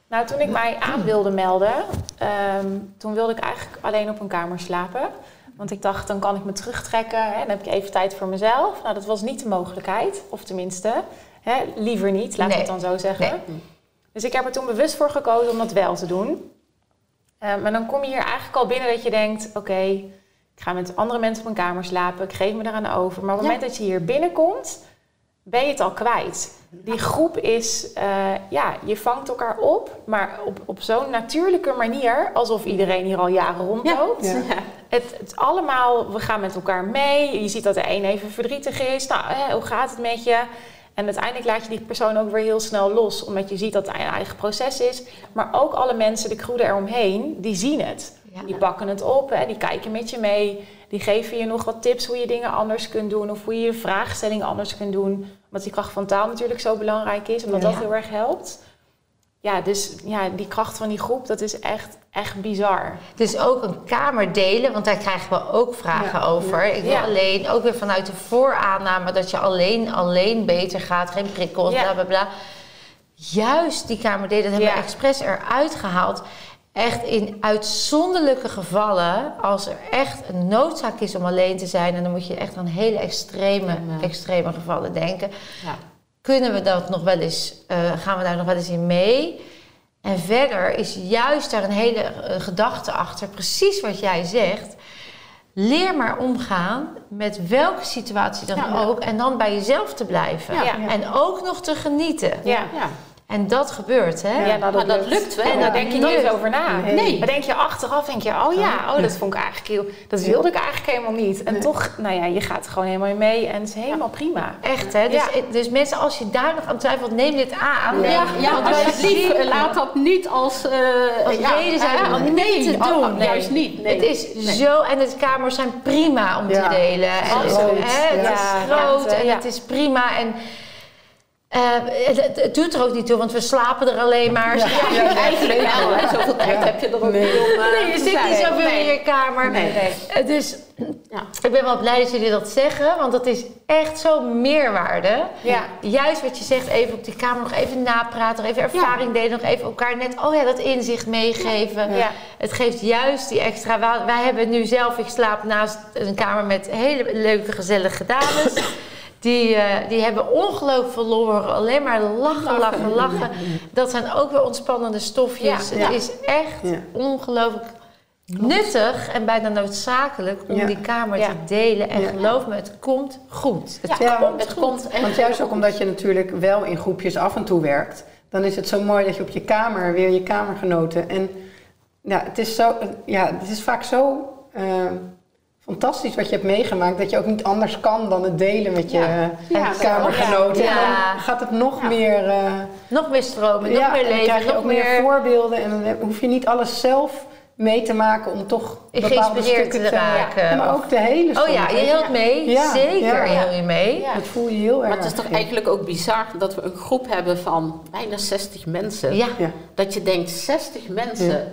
Nou, toen ik mij aan wilde melden, ehm, toen wilde ik eigenlijk alleen op een kamer slapen. Want ik dacht, dan kan ik me terugtrekken. Hè, dan heb ik even tijd voor mezelf. Nou, dat was niet de mogelijkheid. Of tenminste, hè, liever niet, laat ik Nee. het dan zo zeggen. Nee. Dus ik heb er toen bewust voor gekozen om dat wel te doen. Eh, maar dan kom je hier eigenlijk al binnen dat je denkt... oké, ik ga met andere mensen op een kamer slapen. Ik geef me eraan over. Maar op het Ja. moment dat je hier binnenkomt, ben je het al kwijt. Die groep is... eh, ja, je vangt elkaar op. Maar op, op zo'n natuurlijke manier... alsof iedereen hier al jaren rondloopt. Ja. Ja. Het, het allemaal, we gaan met elkaar mee. Je ziet dat de een even verdrietig is. Nou, hè, hoe gaat het met je? En uiteindelijk laat je die persoon ook weer heel snel los, omdat je ziet dat het een eigen proces is. Maar ook alle mensen, de crew eromheen, die zien het. Die pakken het op, hè? die kijken met je mee. Die geven je nog wat tips hoe je dingen anders kunt doen. Of hoe je je vraagstelling anders kunt doen. Omdat die kracht van taal natuurlijk zo belangrijk is. Omdat ja, dat heel erg helpt. Ja, dus ja, die kracht van die groep, dat is echt, echt bizar. Dus ook een kamer delen, want daar krijgen we ook vragen over. Ik wil alleen, ook weer vanuit de vooraanname dat je alleen, alleen beter gaat, geen prikkels, bla bla bla. Juist die kamer delen, dat hebben we expres eruit gehaald. Echt in uitzonderlijke gevallen, als er echt een noodzaak is om alleen te zijn, en dan moet je echt aan hele extreme, Ja. extreme gevallen denken, Ja. kunnen we dat nog wel eens, eh, gaan we daar nog wel eens in mee? En verder is juist daar een hele eh, gedachte achter, precies wat jij zegt. Leer maar omgaan met welke situatie dan Ja. ook en dan bij jezelf te blijven. Ja. En ook nog te genieten. Ja, Ja. En dat gebeurt, hè? ja nou, Maar dat lukt wel. En dat daar denk je dat niet eens lukt. over na. Nee. Nee. Maar denk je achteraf, denk je, oh ja, oh, dat vond ik eigenlijk heel... Dat wilde ik eigenlijk helemaal niet. En Nee. toch, nou ja, je gaat er gewoon helemaal mee en het is helemaal prima. Echt, hè? Dus, Ja. dus mensen, als je daar nog aan twijfelt, neem dit aan. Nee. Ja, ja, Want wij alsjeblieft, zien- laat dat niet als, eh Als ja, reden zijn om niet nee, te oh, doen. Juist niet. Nee. Het is Nee. zo, en de kamers zijn prima om Ja. te delen. En, hè, het is groot en het is prima. En eh, het, doet er ook niet toe, want we slapen er alleen maar. Ja. Ja, eigenlijk wel. Hè. Zoveel tijd Ja. heb je er ook Nee. niet om eh, Nee, je te zit niet zoveel Nee. in je kamer. Nee. Dus Ja. ik ben wel blij dat jullie dat zeggen, want dat is echt zo'n meerwaarde. Ja. Juist wat je zegt, even op die kamer nog even napraten, nog even ervaring delen, nog even elkaar net, oh ja, dat inzicht meegeven. Ja. Het geeft juist die extra waarde. Wij hebben nu zelf, ik slaap naast een kamer met hele leuke, gezellige dames. Die, eh, die hebben ongelooflijk horen alleen maar lachen, lachen, lachen. Dat zijn ook weer ontspannende stofjes. Ja. Het Ja. is echt Ja. ongelooflijk nuttig en bijna noodzakelijk om Ja. die kamer Ja. te delen. En Ja. geloof me, het komt goed. Het Ja, komt het goed. komt echt Want juist ook omdat je natuurlijk wel in groepjes af en toe werkt, dan is het zo mooi dat je op je kamer weer je kamergenoten. En ja, het is, zo, ja, het is vaak zo eh, fantastisch wat je hebt meegemaakt, dat je ook niet anders kan dan het delen met je Ja. eh, kamergenoten. En dan gaat het nog Ja. meer. eh, Nog meer stromen, nog ja, meer en dan leven, krijg je nog ook meer voorbeelden en dan hoef je niet alles zelf mee te maken om toch bepaalde geïnspireerd stukken te raken. Ja, maar ook de hele Oh story. ja, je hield mee. Ja, Zeker ja. heel je mee. Ja. Dat voel je heel erg. Maar het is toch eigenlijk ook bizar dat we een groep hebben van bijna 60 mensen. Ja. Ja. Dat je denkt 60 mensen. Ja.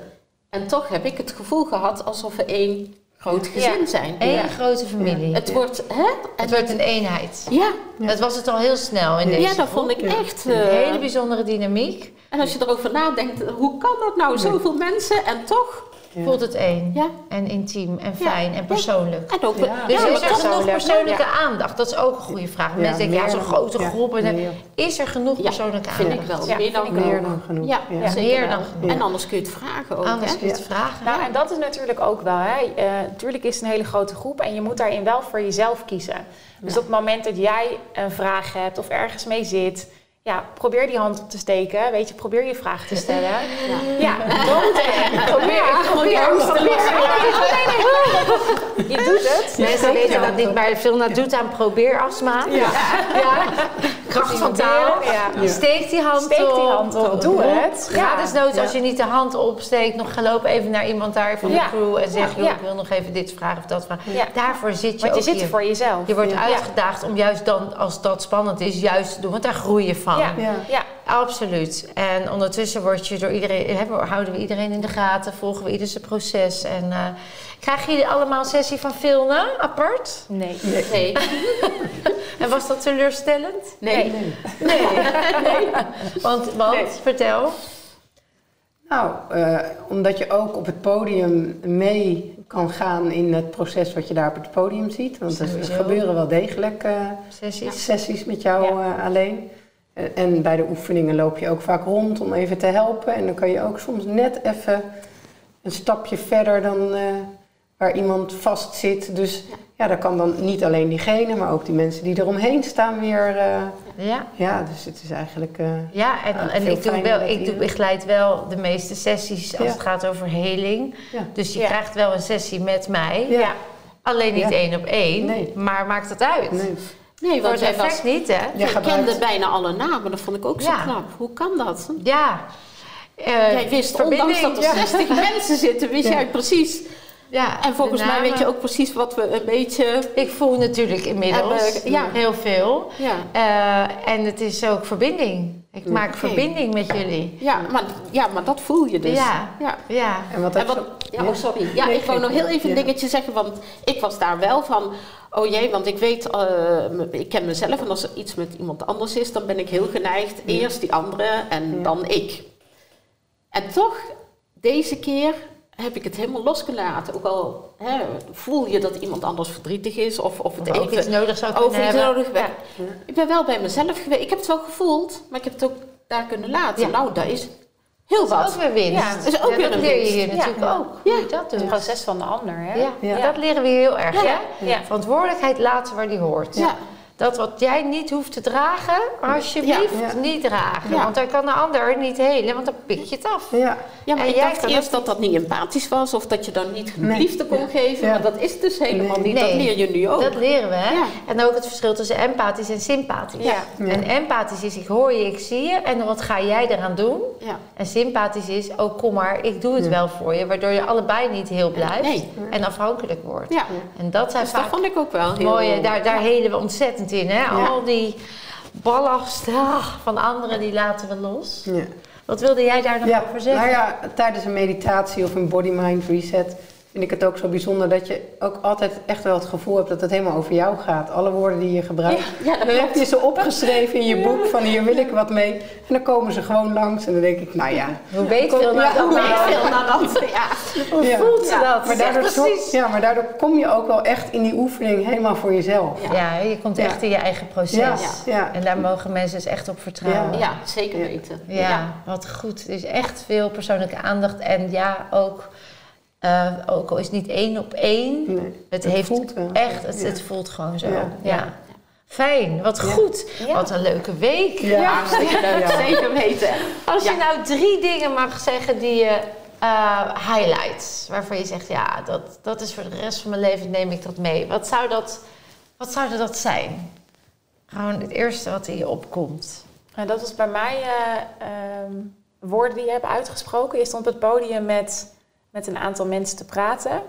En toch heb ik het gevoel gehad alsof we één groot gezin Ja. zijn. Eén Ja. grote familie. Het wordt, hè? Het wordt een eenheid. Ja, Dat was het al heel snel in Ja. deze ja, dat vond ik Ja. echt. Een eh, hele bijzondere dynamiek. en als je erover nadenkt, hoe kan dat nou? Zoveel mensen en toch? Ja. Voelt het één. Ja. En intiem en Ja. fijn en persoonlijk. En ook, Ja. Dus ja, is er genoeg persoonlijke Ja. aandacht? Dat is ook een goede vraag. Ja, Mensen denken, ja, zo'n grote ja. groep. En is er genoeg Ja, persoonlijke vind aandacht? ik wel. Ja, meer dan vind ik Meer genoeg. dan genoeg. Ja, Meer wel. dan genoeg. En anders kun je het vragen ook. Anders hè? kun je het vragen. Nou, Ja. en dat is natuurlijk ook wel, hè. Eh, natuurlijk is het een hele grote groep en je moet daarin wel voor jezelf kiezen. Dus Ja. op het moment dat jij een vraag hebt of ergens mee zit, ja, probeer die hand op te steken. Weet je, probeer je vraag te stellen. Ja. Ja, dood Probeer, probeer Je doet het. Mensen weten dat niet, maar Vilna doet aan probeerastma. Ja. ja. Kracht van taal. Ja. Je steekt die hand Steek op. die hand op. Doe het. Ja, dus noods Ja. als je niet de hand opsteekt, nog lopen even naar iemand daar van de crew en zeg, joh, Ja. ik wil nog even dit vragen of dat vragen. Ja. Daarvoor zit je Want je ook zit hier. er voor jezelf. Je wordt Ja. uitgedaagd om juist dan, als dat spannend is, juist te doen, want daar groei je van. Ja. Ja. Ja. Absoluut. En ondertussen word je door iedereen, houden we iedereen in de gaten, volgen we ieder zijn proces. En eh, krijgen jullie allemaal een sessie van Vilna apart? Nee. Nee, En was dat teleurstellend? nee. Nee. Want, want Nee. vertel. Nou, eh, omdat je ook op het podium mee kan gaan in het proces wat je daar op het podium ziet. Want er Sowieso. gebeuren wel degelijk eh, Sessies. sessies met jou Ja. eh, alleen. En bij de oefeningen loop je ook vaak rond om even te helpen. En dan kan je ook soms net even een stapje verder dan, eh, waar iemand vast zit. Dus ja, daar kan dan niet alleen diegene, maar ook die mensen die eromheen staan weer. eh, Ja. ja, dus het is eigenlijk. eh, Ja, en, en ik, doe wel, dat ik doe, begeleid wel de meeste sessies als Ja. het gaat over heling. ja. Dus je Ja. krijgt wel een sessie met mij. Ja. Alleen niet Ja. één op één. Nee. Maar maakt het uit? Nee. Nee, Voor want jij was, niet, hè? Je gebruikt- kende bijna alle namen. Dat vond ik ook zo Ja. knap. Hoe kan dat? Ja. Eh, Jij wist, ondanks dat er ja. 60 mensen zitten, wist Ja. jij precies. Ja, En volgens mij weet je ook precies wat we een beetje... Ik voel natuurlijk inmiddels Hebben- ja. heel veel. Ja, Eh, en het is ook verbinding. Ik Ja. maak verbinding met jullie. ja, maar, ja, maar dat voel je dus. Ja. ja. Ja. En wat En wat, ja, oh, sorry. Ja, Nee, ik wou nog heel even een Ja. dingetje zeggen, want ik was daar wel van, oh jee, want ik weet, eh, m- ik ken mezelf en als er iets met iemand anders is, dan ben ik heel geneigd, eerst die andere en Ja. dan ik. En toch, deze keer heb ik het helemaal losgelaten. Ook al hè, voel je dat iemand anders verdrietig is of, of het Of even iets nodig zou over kunnen iets hebben. nodig werd. Ik ben wel bij mezelf geweest. Ik heb het wel gevoeld, maar ik heb het ook daar kunnen laten. Ja. Nou, dat is heel Dat is wat. ook weer winst. Ja, dat is ook weer dat een leer je winst. hier natuurlijk Ja. ook. Hoe Ja. dat Het doet. proces van de ander, hè? Ja. Ja. dat leren we hier heel erg. Ja. Hè? Ja. Verantwoordelijkheid laten waar die hoort. Ja. Dat wat jij niet hoeft te dragen, alsjeblieft Ja. niet dragen. Ja. Want dan kan de ander niet helen, want dan pik je het af. Ja, Ja, maar En ik jij dacht eerst dat dat niet empathisch was of dat je dan niet genoeg Nee. liefde kon Ja. geven. Ja. Maar dat is dus helemaal Nee. niet. Dat leer je nu ook. Dat leren we, hè? Ja. En ook het verschil tussen empathisch en sympathisch. Ja. Ja. En empathisch is, ik hoor je, ik zie je. En wat ga jij eraan doen? Ja. En sympathisch is, oh kom maar, ik doe het wel voor je. Waardoor je allebei niet heel blijft Nee. en afhankelijk wordt. Ja. En dat zijn Dus dat vond ik ook wel heel mooie, daar, daar helen we ontzettend in. Hè? Ja. Al die ballast ah, van anderen, die laten we los. ja. Wat wilde jij daar nog Ja, over zeggen? nou ja, tijdens een meditatie of een body-mind reset vind ik het ook zo bijzonder dat je ook altijd echt wel het gevoel hebt dat het helemaal over jou gaat. Alle woorden die je gebruikt. Ja, dat dan heb je ze opgeschreven in je boek van hier wil ik wat mee. En dan komen ze gewoon langs en dan denk ik, nou ja. Hoe weet veel naar dat. Ja. Hoe Ja. voelt ze dat? Maar daardoor, precies. ja, maar daardoor kom je ook wel echt in die oefening helemaal voor jezelf. Ja. Ja, je komt echt in je eigen proces. Ja, ja. En daar mogen mensen dus echt op vertrouwen. ja, zeker weten. Ja, wat goed. Dus echt veel persoonlijke aandacht. En ja, ook, eh, ook al is het niet één op één. Nee, Het, het heeft voelt wel. echt, het, Ja. het voelt gewoon zo. Ja. Ja. Fijn, wat Ja. goed. Ja. Wat een leuke week. Ja. Hartstikke leuk. Ja. Zeker weten. Als je Ja. nou drie dingen mag zeggen die je eh highlights, waarvan je zegt, ja, dat, dat is voor de rest van mijn leven neem ik dat mee. Wat zou dat, wat zou dat zijn? Gewoon het eerste wat in je opkomt. En dat was bij mij eh, ehm, woorden die je hebt uitgesproken. Je stond op het podium met, met een aantal mensen te praten.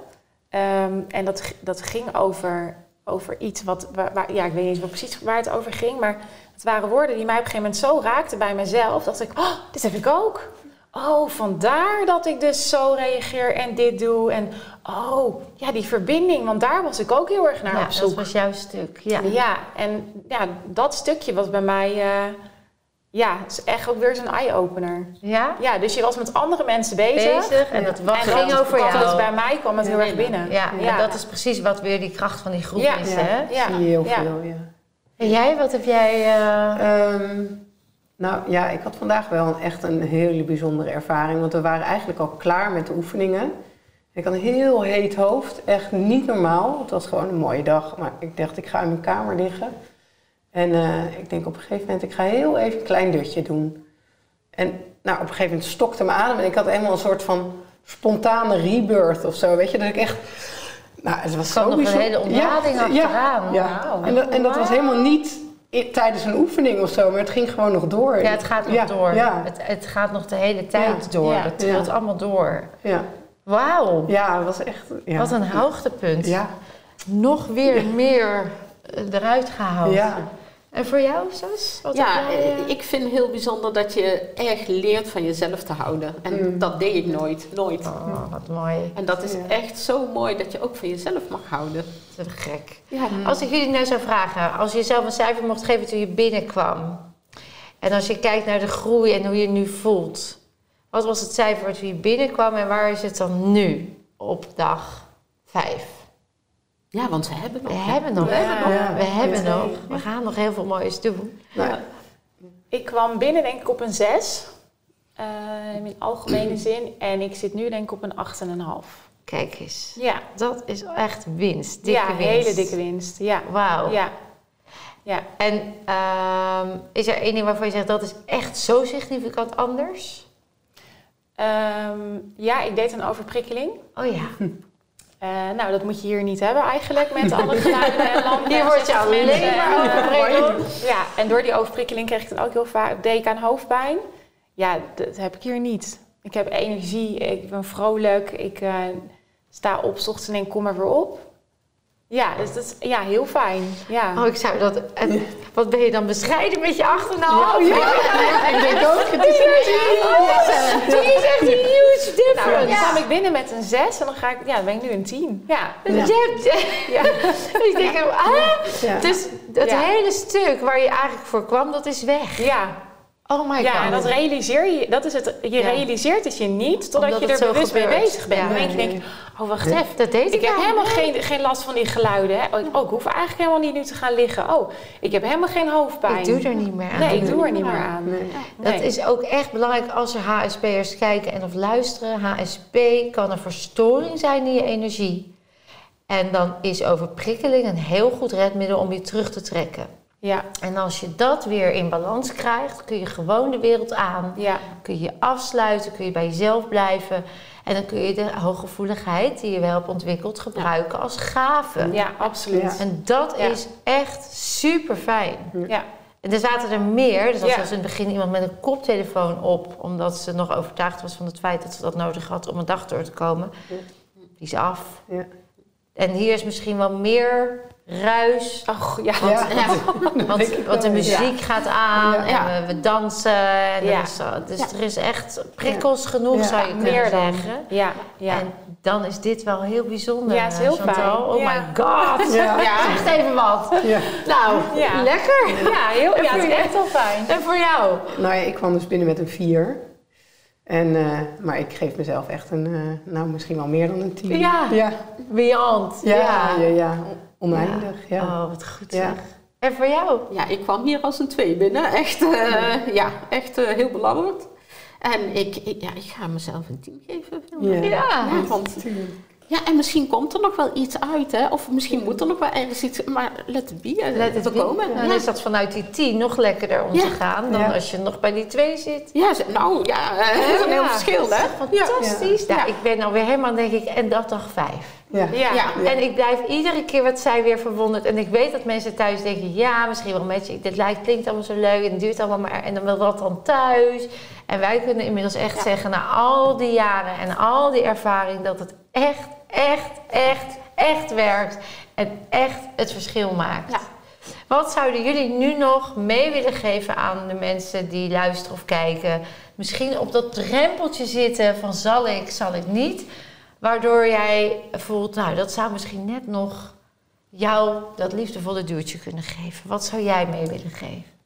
Ehm, en dat, dat ging over, over iets wat, waar, waar- ja, ik weet niet eens precies waar het over ging, maar het waren woorden die mij op een gegeven moment zo raakten bij mezelf, dat ik, oh, dit heb ik ook. Oh, vandaar dat ik dus zo reageer en dit doe. En oh, ja, die verbinding, want daar was ik ook heel erg naar ja, op zoek. dat was jouw stuk. Ja. Ja, en ja, dat stukje was bij mij, eh, ja, is echt ook weer zo'n eye-opener. Ja? Ja, dus je was met andere mensen bezig. Bezig en dat wat en ging dat over jou. Dus bij mij kwam het heel erg binnen. Ja, Ja. en dat is precies wat weer die kracht van die groep Ja. is, Ja. hè? Ja, Zie je heel ja. veel, ja. En jij, wat heb jij... eh, Ehm, nou ja, ik had vandaag wel echt een hele bijzondere ervaring. Want we waren eigenlijk al klaar met de oefeningen. Ik had een heel heet hoofd, echt niet normaal. Het was gewoon een mooie dag, maar ik dacht ik ga in mijn kamer liggen. En eh, ik denk op een gegeven moment, ik ga heel even een klein dutje doen. En nou, op een gegeven moment stokte mijn adem en ik had helemaal een soort van spontane rebirth of zo. Weet je, dat ik echt... Nou, het was zo nog een bijzonder. hele ontlading ja, achteraan. Ja, Wauw. En, dat, en dat was helemaal niet tijdens een oefening of zo, maar het ging gewoon nog door. Ja, het gaat nog Ja, door. Ja, Het, het gaat nog de hele tijd Ja. door. Ja. Het trilt Ja. allemaal door. ja. Wauw. ja, het was echt... Ja. Wat een hoogtepunt. Ja, Nog weer meer eruit gehaald. ja. En voor jou, Sos? Wat Ja, jij, eh, eh, ik vind heel bijzonder dat je erg leert van jezelf te houden. En Mm. dat deed ik nooit, nooit. Oh, wat mooi. En dat is Ja. echt zo mooi dat je ook van jezelf mag houden. Dat is gek. Ja, Als ik jullie nou zou vragen, als je zelf een cijfer mocht geven toen je binnenkwam. En als je kijkt naar de groei en hoe je nu voelt. Wat was het cijfer toen je binnenkwam en waar is het dan nu op dag vijf? Ja want ze hebben nog. We hebben nog. We hebben nog. We hebben nog. We gaan nog heel veel moois doen. Nou, Ik kwam binnen denk ik op een 6. eh, in algemene zin. En ik zit nu denk ik op een 8,5. Kijk eens. Ja, Dat is echt winst. Dikke ja winst. hele dikke winst. Ja, Wauw. ja. ja. En ehm, is er één ding waarvan je zegt dat is echt zo significant anders? Ehm, ja, ik deed een overprikkeling. Oh ja. Eh, nou, dat moet je hier niet hebben eigenlijk met alle geluiden en lampen. Hier en word je 60 alleen maar eh, overprikkeld. Ja, en door die overprikkeling kreeg ik dan ook heel vaak deed ik aan hoofdpijn. Ja, dat heb ik hier niet. Ik heb energie, ik ben vrolijk, ik eh, sta op 's ochtends en denk kom maar weer op. Ja, dus dat is ja, heel fijn. Ja. Oh, ik zou dat... En wat ben je dan bescheiden met je achternaam? Ja, ja, ik denk ook. Het is is echt een huge Nou, difference. dan kwam ik binnen met een 6 en dan ga ik, ja, dan ben ik nu een 10. Ja. Dus Ja. je hebt- Ja. ik denk, ah, dus dat Ja. hele stuk waar je eigenlijk voor kwam, dat is weg. ja. Oh my Ja, god. en dat realiseer je, dat is het, je Ja. realiseert het je niet totdat Omdat je er bewust mee gebeurt. bezig bent. Ja. Dan denk je, denk, oh wacht even. dat deed ik, Ik heb nou. helemaal geen, geen last van die geluiden. Hè. Oh, ik- oh, hoef eigenlijk helemaal niet nu te gaan liggen. Oh, ik heb helemaal geen hoofdpijn. Ik doe er niet meer aan. Nee, ik doe er niet meer aan. Nee. Dat is ook echt belangrijk als er HSP'ers kijken en of luisteren. HSP kan een verstoring zijn in je energie. En dan is overprikkeling een heel goed redmiddel om je terug te trekken. Ja, En als je dat weer in balans krijgt, kun je gewoon de wereld aan. ja, Kun je je afsluiten, kun je bij jezelf blijven. En dan kun je de hooggevoeligheid die je wel hebt ontwikkeld gebruiken als gave. ja, absoluut. Ja. En dat Ja. is echt super fijn. Ja, En er zaten er meer. Dus dat Ja. was in het begin iemand met een koptelefoon op, omdat ze nog overtuigd was van het feit dat ze dat nodig had om een dag door te komen. Die is af. Ja. En hier is misschien wel meer ruis. Ach, ja. Ja. Want, want de muziek gaat aan Ja. en we, we dansen. En Ja. is, zo- dus Ja. er is echt prikkels genoeg, Ja. zou je kunnen meer dan. zeggen. Ja, ja. En dan is dit wel heel bijzonder. Ja, het is heel Chantal. fijn. Oh Ja. my god. Ja. Echt even wat. Ja. Nou, Ja. lekker. Ja, heel, ja, het is echt wel fijn. En voor jou? Nou ja, ik kwam dus binnen met een 4. En, eh, maar ik geef mezelf echt een, eh, nou misschien wel meer dan een 10. Ja. Ja, Beyond. ja, ja. ja, oneindig. Ja. Oh, wat goed Ja. zeg. En voor jou? Ja, ik kwam hier als een twee binnen. Echt, eh, ja, echt eh, heel belangrijk. En ik, ik- ja, ik ga mezelf een tien geven. Ja. Ja. Ja, want, ja, en misschien komt er nog wel iets uit, hè? Of misschien moet er nog wel ergens iets... Maar let it be. Let be. komen. Dan Ja. is dat vanuit die 10 nog lekkerder om Ja. te gaan dan Ja. als je nog bij die 2 zit. Ja, nou ja, eh, dat is een heel Ja. verschil, hè? Fantastisch. Ja. Nou, ik ben alweer helemaal, denk ik, en dat dag 5. Ja. Ja. Ja. En ik blijf iedere keer wat zij weer verwonderd. En ik weet dat mensen thuis denken, ja, misschien wel met je. Dit lijkt, klinkt allemaal zo leuk en het duurt allemaal maar. En dan wil dat dan thuis. En wij kunnen inmiddels echt Ja. zeggen, na al die jaren en al die ervaring, dat het echt, echt, echt, echt werkt. En echt het verschil maakt. Ja. Wat zouden jullie nu nog mee willen geven aan de mensen die luisteren of kijken? Misschien op dat drempeltje zitten van zal ik, zal ik niet. Waardoor jij voelt, nou dat zou misschien net nog jou dat liefdevolle duwtje kunnen geven. Wat zou jij mee willen geven?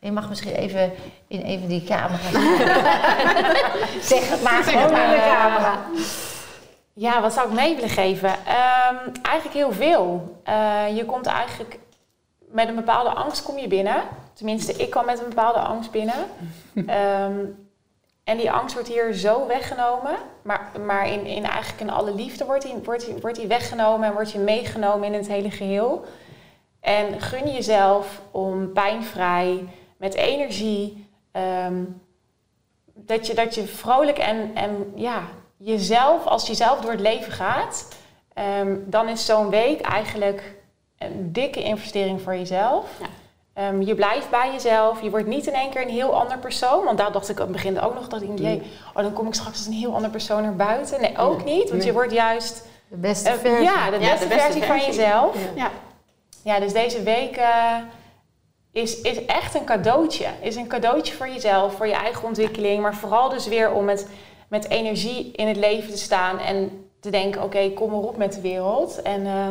En je mag misschien even in een van die camera's zeg het maar gewoon in de camera. Ja, wat zou ik mee willen geven? Ehm, eigenlijk heel veel. Eh, je komt eigenlijk met een bepaalde angst kom je binnen. Tenminste, ik kwam met een bepaalde angst binnen. Ehm, en die angst wordt hier zo weggenomen. Maar, maar in, in eigenlijk in alle liefde wordt die, wordt, die, wordt die weggenomen en wordt je meegenomen in het hele geheel. En gun jezelf om pijnvrij, met energie, ehm, dat, je, dat je vrolijk en, en ja, jezelf, als je zelf door het leven gaat, ehm, dan is zo'n week eigenlijk een dikke investering voor jezelf. Ja. Ehm, je blijft bij jezelf. Je wordt niet in één keer een heel ander persoon. Want daar dacht ik aan het begin ook nog. Dat ik, jee, oh, dan kom ik straks als een heel ander persoon naar buiten. Nee, ook niet. Want je wordt juist De beste eh, versie. ja, de Ja, beste, de beste versie, van jezelf. Ja. Ja. Dus deze week eh, is, is echt een cadeautje. Is een cadeautje voor jezelf, voor je eigen ontwikkeling. Maar vooral dus weer om met, met energie in het leven te staan. En te denken, oké, kom maar op met de wereld. En eh,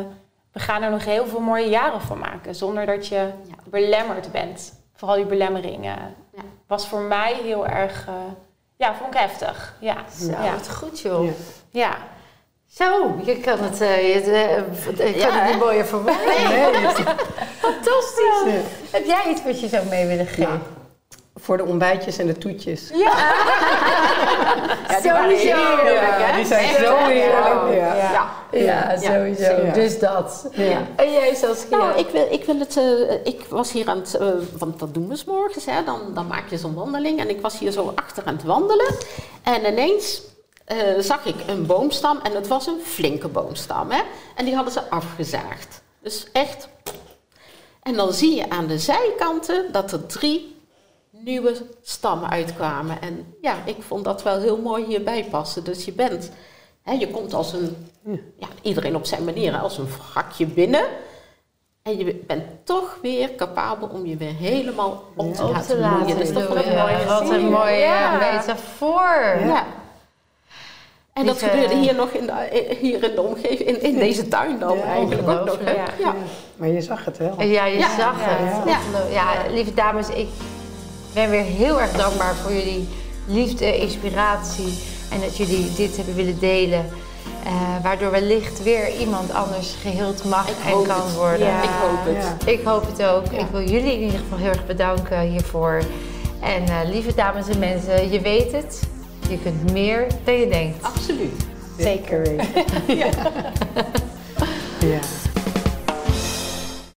we gaan er nog heel veel mooie jaren van maken. Zonder dat je Ja. belemmerd bent. Vooral die belemmeringen. Ja. Was voor mij heel erg... eh, ja, vond ik heftig. Ja. Zo, Ja. wat goed joh. Ja. ja. Zo, je kan het, eh, je, eh, ik kan Ja, het niet mooier verwoorden. Nee, Fantastisch. Ja. Heb jij iets wat je zou mee willen geven? Voor de ontbijtjes en de toetjes. Ja, Ja, die waren Sowieso. heerlijk, hè? Die zijn Echt, zo heerlijk. Ja. Ja. Ja, sowieso. Dus dat. Ja. En jij Saskia? Nou, ik wil, ik wil het, eh, ik was hier aan het, eh, want dat doen we 's morgens, hè, dan, dan maak je zo'n wandeling. En ik was hier zo achter aan het wandelen. En ineens eh, zag ik een boomstam en het was een flinke boomstam. Hè? En die hadden ze afgezaagd. Dus echt. En dan zie je aan de zijkanten dat er drie nieuwe stammen uitkwamen. En ja, ik vond dat wel heel mooi hierbij passen. Dus je bent, hè, je komt als een, ja, iedereen op zijn manier, als een wrakje binnen. En je bent toch weer capabel om je weer helemaal op te laten te laten bloeien. Dat is toch wel een bloeien. mooie Wat een mooie Ja. metafoor. Ja. En dat Lieve- gebeurde hier nog in de, hier in de omgeving, in, in deze tuin dan Ja, eigenlijk ook nog. Hè? Ja. Ja. Maar je zag het wel. Ja, je Ja. zag Ja. het. Ja. Ja. lieve dames, ik ben weer heel erg dankbaar voor jullie liefde, inspiratie en dat jullie dit hebben willen delen. eh, waardoor wellicht weer iemand anders geheeld mag Ik en kan het. worden. Ja. Ik hoop het. Ja. Ik hoop het ook. Ja. Ik wil jullie in ieder geval heel erg bedanken hiervoor. En eh, lieve dames en mensen, je weet het. Je kunt meer dan je denkt. Absoluut. zeker weten. Ja.